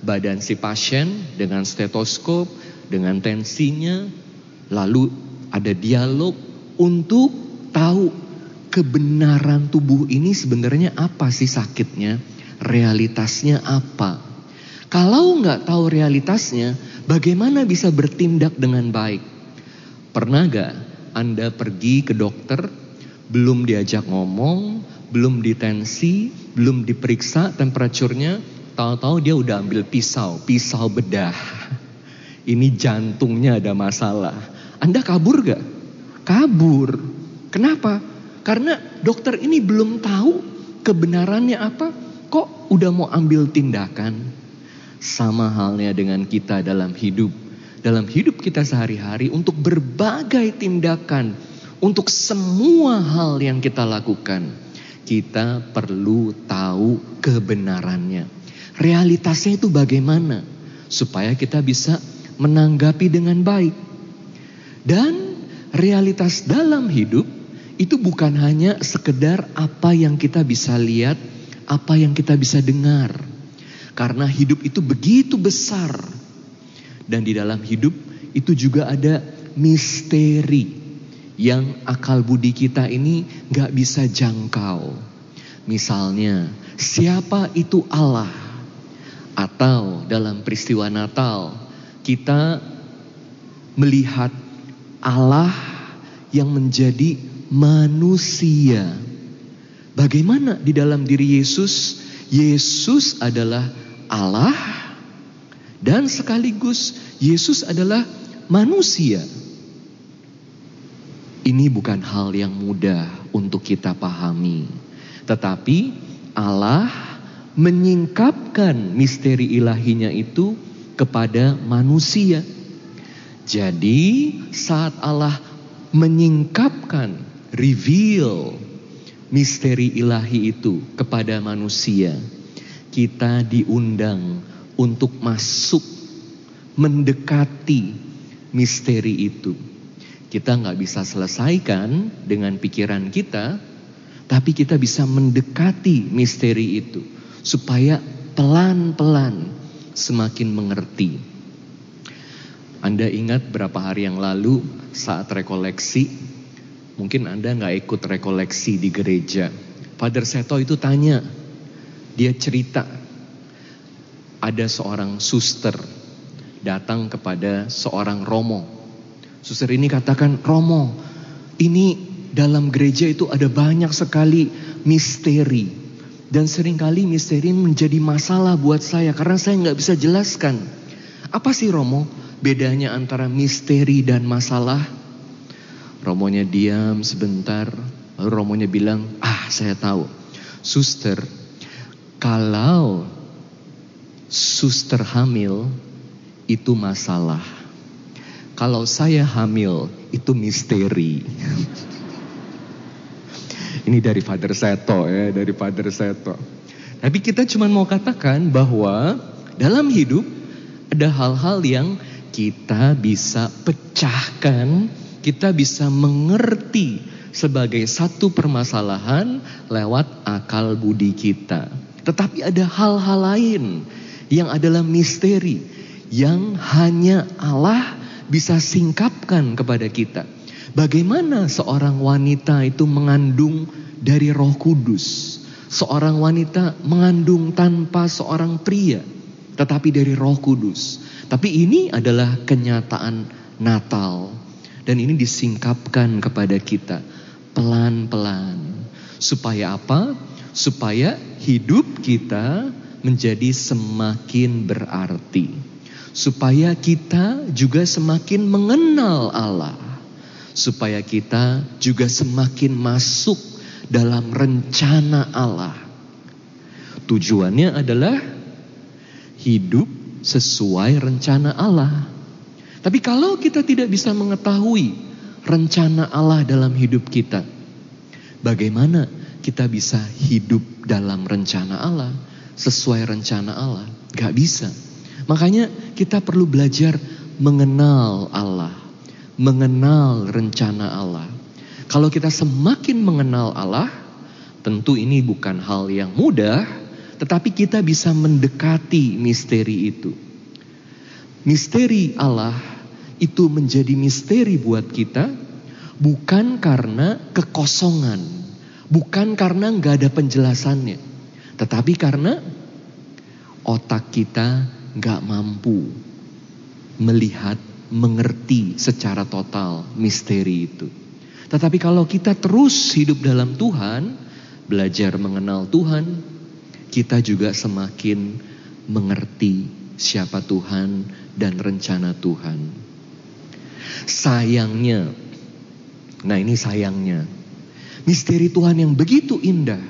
badan si pasien dengan stetoskop, dengan tensinya, lalu ada dialog untuk tahu kebenaran tubuh ini sebenarnya apa sih sakitnya, realitasnya apa. Kalau nggak tahu realitasnya, bagaimana bisa bertindak dengan baik? Pernah gak Anda pergi ke dokter, belum diajak ngomong, belum ditensi, belum diperiksa temperaturnya, tahu-tahu dia udah ambil pisau, pisau bedah. <laughs> Ini jantungnya ada masalah. Anda kabur gak? Kabur. Kenapa? Karena dokter ini belum tahu kebenarannya apa, kok udah mau ambil tindakan. Sama halnya dengan kita dalam hidup. Dalam hidup kita sehari-hari untuk berbagai tindakan, untuk semua hal yang kita lakukan, kita perlu tahu kebenarannya. Realitasnya itu bagaimana supaya kita bisa menanggapi dengan baik. Dan realitas dalam hidup itu bukan hanya sekedar apa yang kita bisa lihat, apa yang kita bisa dengar. Karena hidup itu begitu besar. Dan di dalam hidup itu juga ada misteri yang akal budi kita ini gak bisa jangkau. Misalnya, siapa itu Allah? Atau dalam peristiwa Natal, kita melihat Allah yang menjadi manusia. Bagaimana di dalam diri Yesus? Yesus adalah Allah dan sekaligus Yesus adalah manusia. Ini bukan hal yang mudah untuk kita pahami, tetapi Allah menyingkapkan misteri ilahinya itu kepada manusia. Jadi, saat Allah menyingkapkan reveal misteri ilahi itu kepada manusia. Kita diundang untuk masuk mendekati misteri itu. Kita nggak bisa selesaikan dengan pikiran kita, tapi kita bisa mendekati misteri itu supaya pelan-pelan semakin mengerti. Anda ingat berapa hari yang lalu saat rekoleksi Mungkin Anda nggak ikut rekoleksi di gereja. Father Seto itu tanya, dia cerita, ada seorang suster datang kepada seorang romo. Suster ini katakan, Romo, ini dalam gereja itu ada banyak sekali misteri. Dan sering kali misteri menjadi masalah buat saya karena saya nggak bisa jelaskan. Apa sih Romo bedanya antara misteri dan masalah? Romonya diam sebentar, lalu Romonya bilang, ah saya tahu. Suster, kalau suster hamil itu masalah. Kalau saya hamil itu misteri. <laughs> Ini dari Father Seto ya, dari Father Seto. Tapi kita cuma mau katakan bahwa dalam hidup ada hal-hal yang kita bisa pecahkan kita bisa mengerti sebagai satu permasalahan lewat akal budi kita. Tetapi ada hal-hal lain yang adalah misteri yang hanya Allah bisa singkapkan kepada kita. Bagaimana seorang wanita itu mengandung dari Roh Kudus? Seorang wanita mengandung tanpa seorang pria, tetapi dari Roh Kudus. Tapi ini adalah kenyataan Natal dan ini disingkapkan kepada kita pelan-pelan. Supaya apa? Supaya hidup kita menjadi semakin berarti. Supaya kita juga semakin mengenal Allah. Supaya kita juga semakin masuk dalam rencana Allah. Tujuannya adalah hidup sesuai rencana Allah. Tapi kalau kita tidak bisa mengetahui rencana Allah dalam hidup kita, bagaimana kita bisa hidup dalam rencana Allah, sesuai rencana Allah? Gak bisa. Makanya kita perlu belajar mengenal Allah, mengenal rencana Allah. Kalau kita semakin mengenal Allah, tentu ini bukan hal yang mudah, tetapi kita bisa mendekati misteri itu. Misteri Allah itu menjadi misteri buat kita bukan karena kekosongan, bukan karena nggak ada penjelasannya, tetapi karena otak kita nggak mampu melihat, mengerti secara total misteri itu. Tetapi kalau kita terus hidup dalam Tuhan, belajar mengenal Tuhan, kita juga semakin mengerti siapa Tuhan dan rencana Tuhan. Sayangnya, nah ini sayangnya, misteri Tuhan yang begitu indah.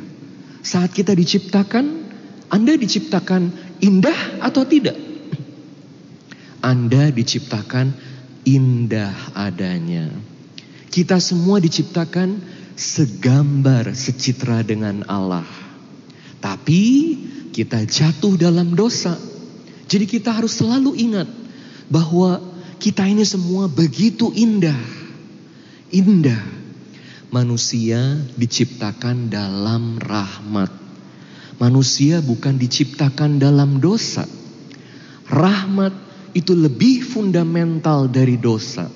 Saat kita diciptakan, Anda diciptakan indah atau tidak? Anda diciptakan indah adanya. Kita semua diciptakan segambar, secitra dengan Allah. Tapi kita jatuh dalam dosa. Jadi kita harus selalu ingat bahwa kita ini semua begitu indah. Indah. Manusia diciptakan dalam rahmat. Manusia bukan diciptakan dalam dosa. Rahmat itu lebih fundamental dari dosa.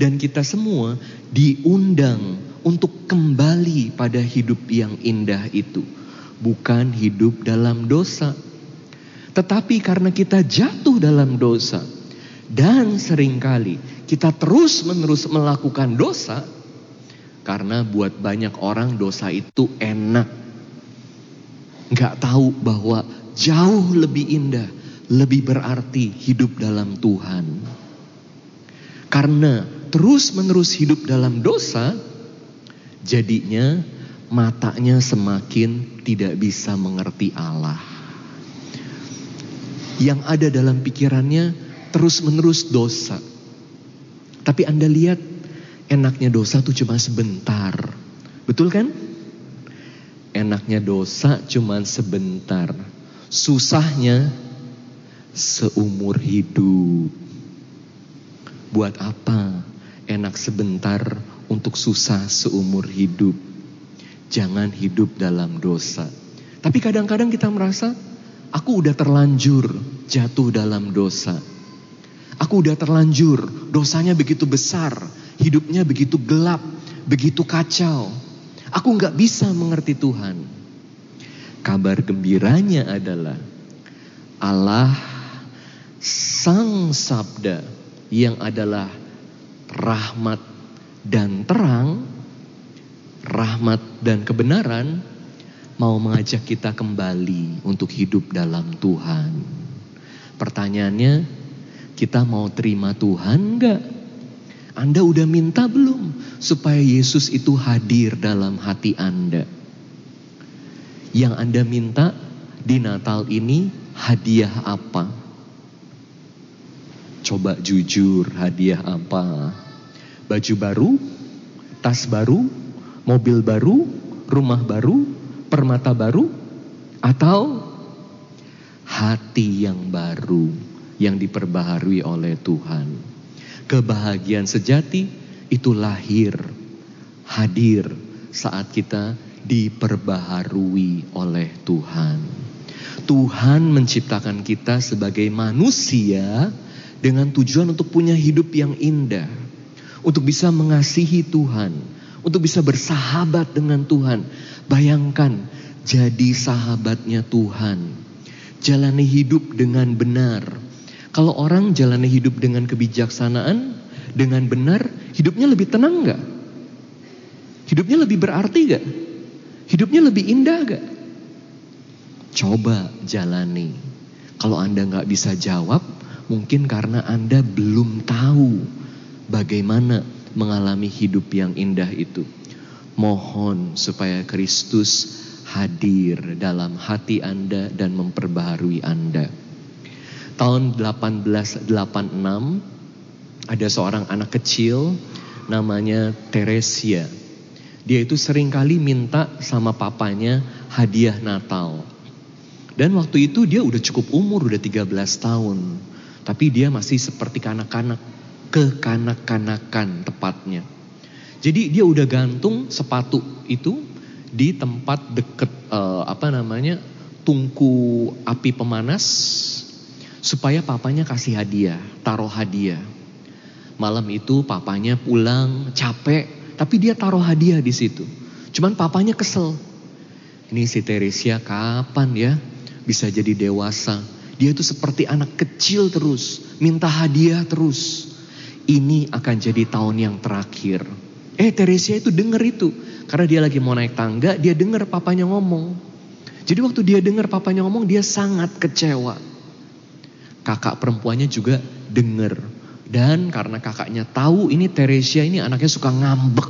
Dan kita semua diundang untuk kembali pada hidup yang indah itu bukan hidup dalam dosa. Tetapi karena kita jatuh dalam dosa dan sering kali kita terus-menerus melakukan dosa karena buat banyak orang dosa itu enak. Gak tahu bahwa jauh lebih indah, lebih berarti hidup dalam Tuhan. Karena terus-menerus hidup dalam dosa, jadinya matanya semakin tidak bisa mengerti Allah. Yang ada dalam pikirannya terus-menerus dosa. Tapi Anda lihat enaknya dosa itu cuma sebentar. Betul kan? Enaknya dosa cuma sebentar. Susahnya seumur hidup. Buat apa enak sebentar untuk susah seumur hidup? Jangan hidup dalam dosa. Tapi kadang-kadang kita merasa, aku udah terlanjur jatuh dalam dosa. Aku udah terlanjur, dosanya begitu besar, hidupnya begitu gelap, begitu kacau. Aku nggak bisa mengerti Tuhan. Kabar gembiranya adalah Allah Sang Sabda yang adalah rahmat dan terang rahmat dan kebenaran mau mengajak kita kembali untuk hidup dalam Tuhan. Pertanyaannya, kita mau terima Tuhan enggak? Anda udah minta belum supaya Yesus itu hadir dalam hati Anda? Yang Anda minta di Natal ini hadiah apa? Coba jujur, hadiah apa? Baju baru? Tas baru? mobil baru, rumah baru, permata baru, atau hati yang baru yang diperbaharui oleh Tuhan. Kebahagiaan sejati itu lahir, hadir saat kita diperbaharui oleh Tuhan. Tuhan menciptakan kita sebagai manusia dengan tujuan untuk punya hidup yang indah, untuk bisa mengasihi Tuhan, untuk bisa bersahabat dengan Tuhan. Bayangkan jadi sahabatnya Tuhan. Jalani hidup dengan benar. Kalau orang jalani hidup dengan kebijaksanaan, dengan benar, hidupnya lebih tenang gak? Hidupnya lebih berarti gak? Hidupnya lebih indah gak? Coba jalani. Kalau Anda nggak bisa jawab, mungkin karena Anda belum tahu bagaimana mengalami hidup yang indah itu. Mohon supaya Kristus hadir dalam hati Anda dan memperbaharui Anda. Tahun 1886 ada seorang anak kecil namanya Teresia. Dia itu sering kali minta sama papanya hadiah Natal. Dan waktu itu dia udah cukup umur, udah 13 tahun. Tapi dia masih seperti kanak-kanak, kekanak-kanakan tepatnya. Jadi dia udah gantung sepatu itu di tempat deket uh, apa namanya tungku api pemanas supaya papanya kasih hadiah, taruh hadiah. Malam itu papanya pulang capek, tapi dia taruh hadiah di situ. Cuman papanya kesel. Ini si Teresia kapan ya bisa jadi dewasa. Dia itu seperti anak kecil terus, minta hadiah terus. Ini akan jadi tahun yang terakhir. Eh Teresia itu denger itu. Karena dia lagi mau naik tangga, dia denger papanya ngomong. Jadi waktu dia dengar papanya ngomong, dia sangat kecewa. Kakak perempuannya juga denger. Dan karena kakaknya tahu ini Teresia ini anaknya suka ngambek.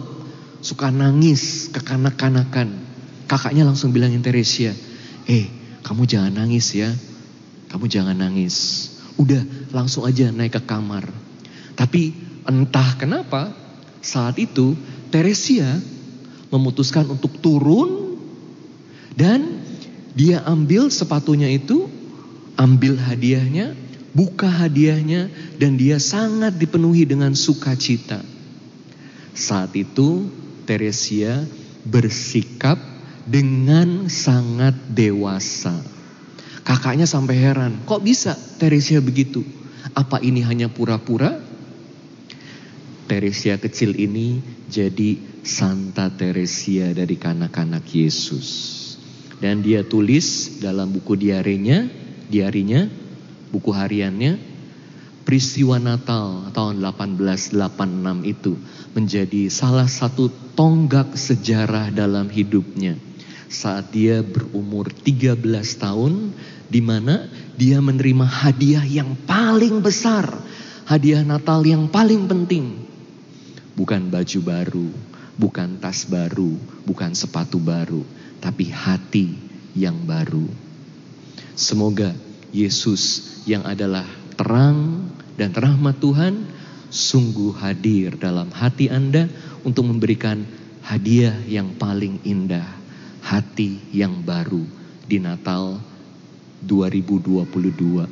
Suka nangis, kekanak-kanakan. Kakaknya langsung bilangin Teresia, eh kamu jangan nangis ya. Kamu jangan nangis. Udah langsung aja naik ke kamar. Tapi entah kenapa saat itu Teresia memutuskan untuk turun dan dia ambil sepatunya itu, ambil hadiahnya, buka hadiahnya dan dia sangat dipenuhi dengan sukacita. Saat itu Teresia bersikap dengan sangat dewasa. Kakaknya sampai heran, kok bisa Teresia begitu? Apa ini hanya pura-pura? Teresia kecil ini jadi Santa Teresia dari kanak-kanak Yesus. Dan dia tulis dalam buku diarinya, diarinya, buku hariannya, peristiwa Natal tahun 1886 itu menjadi salah satu tonggak sejarah dalam hidupnya saat dia berumur 13 tahun di mana dia menerima hadiah yang paling besar, hadiah Natal yang paling penting. Bukan baju baru, bukan tas baru, bukan sepatu baru, tapi hati yang baru. Semoga Yesus yang adalah terang dan rahmat Tuhan sungguh hadir dalam hati Anda untuk memberikan hadiah yang paling indah, hati yang baru di Natal 2022.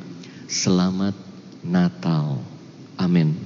Selamat Natal. Amin.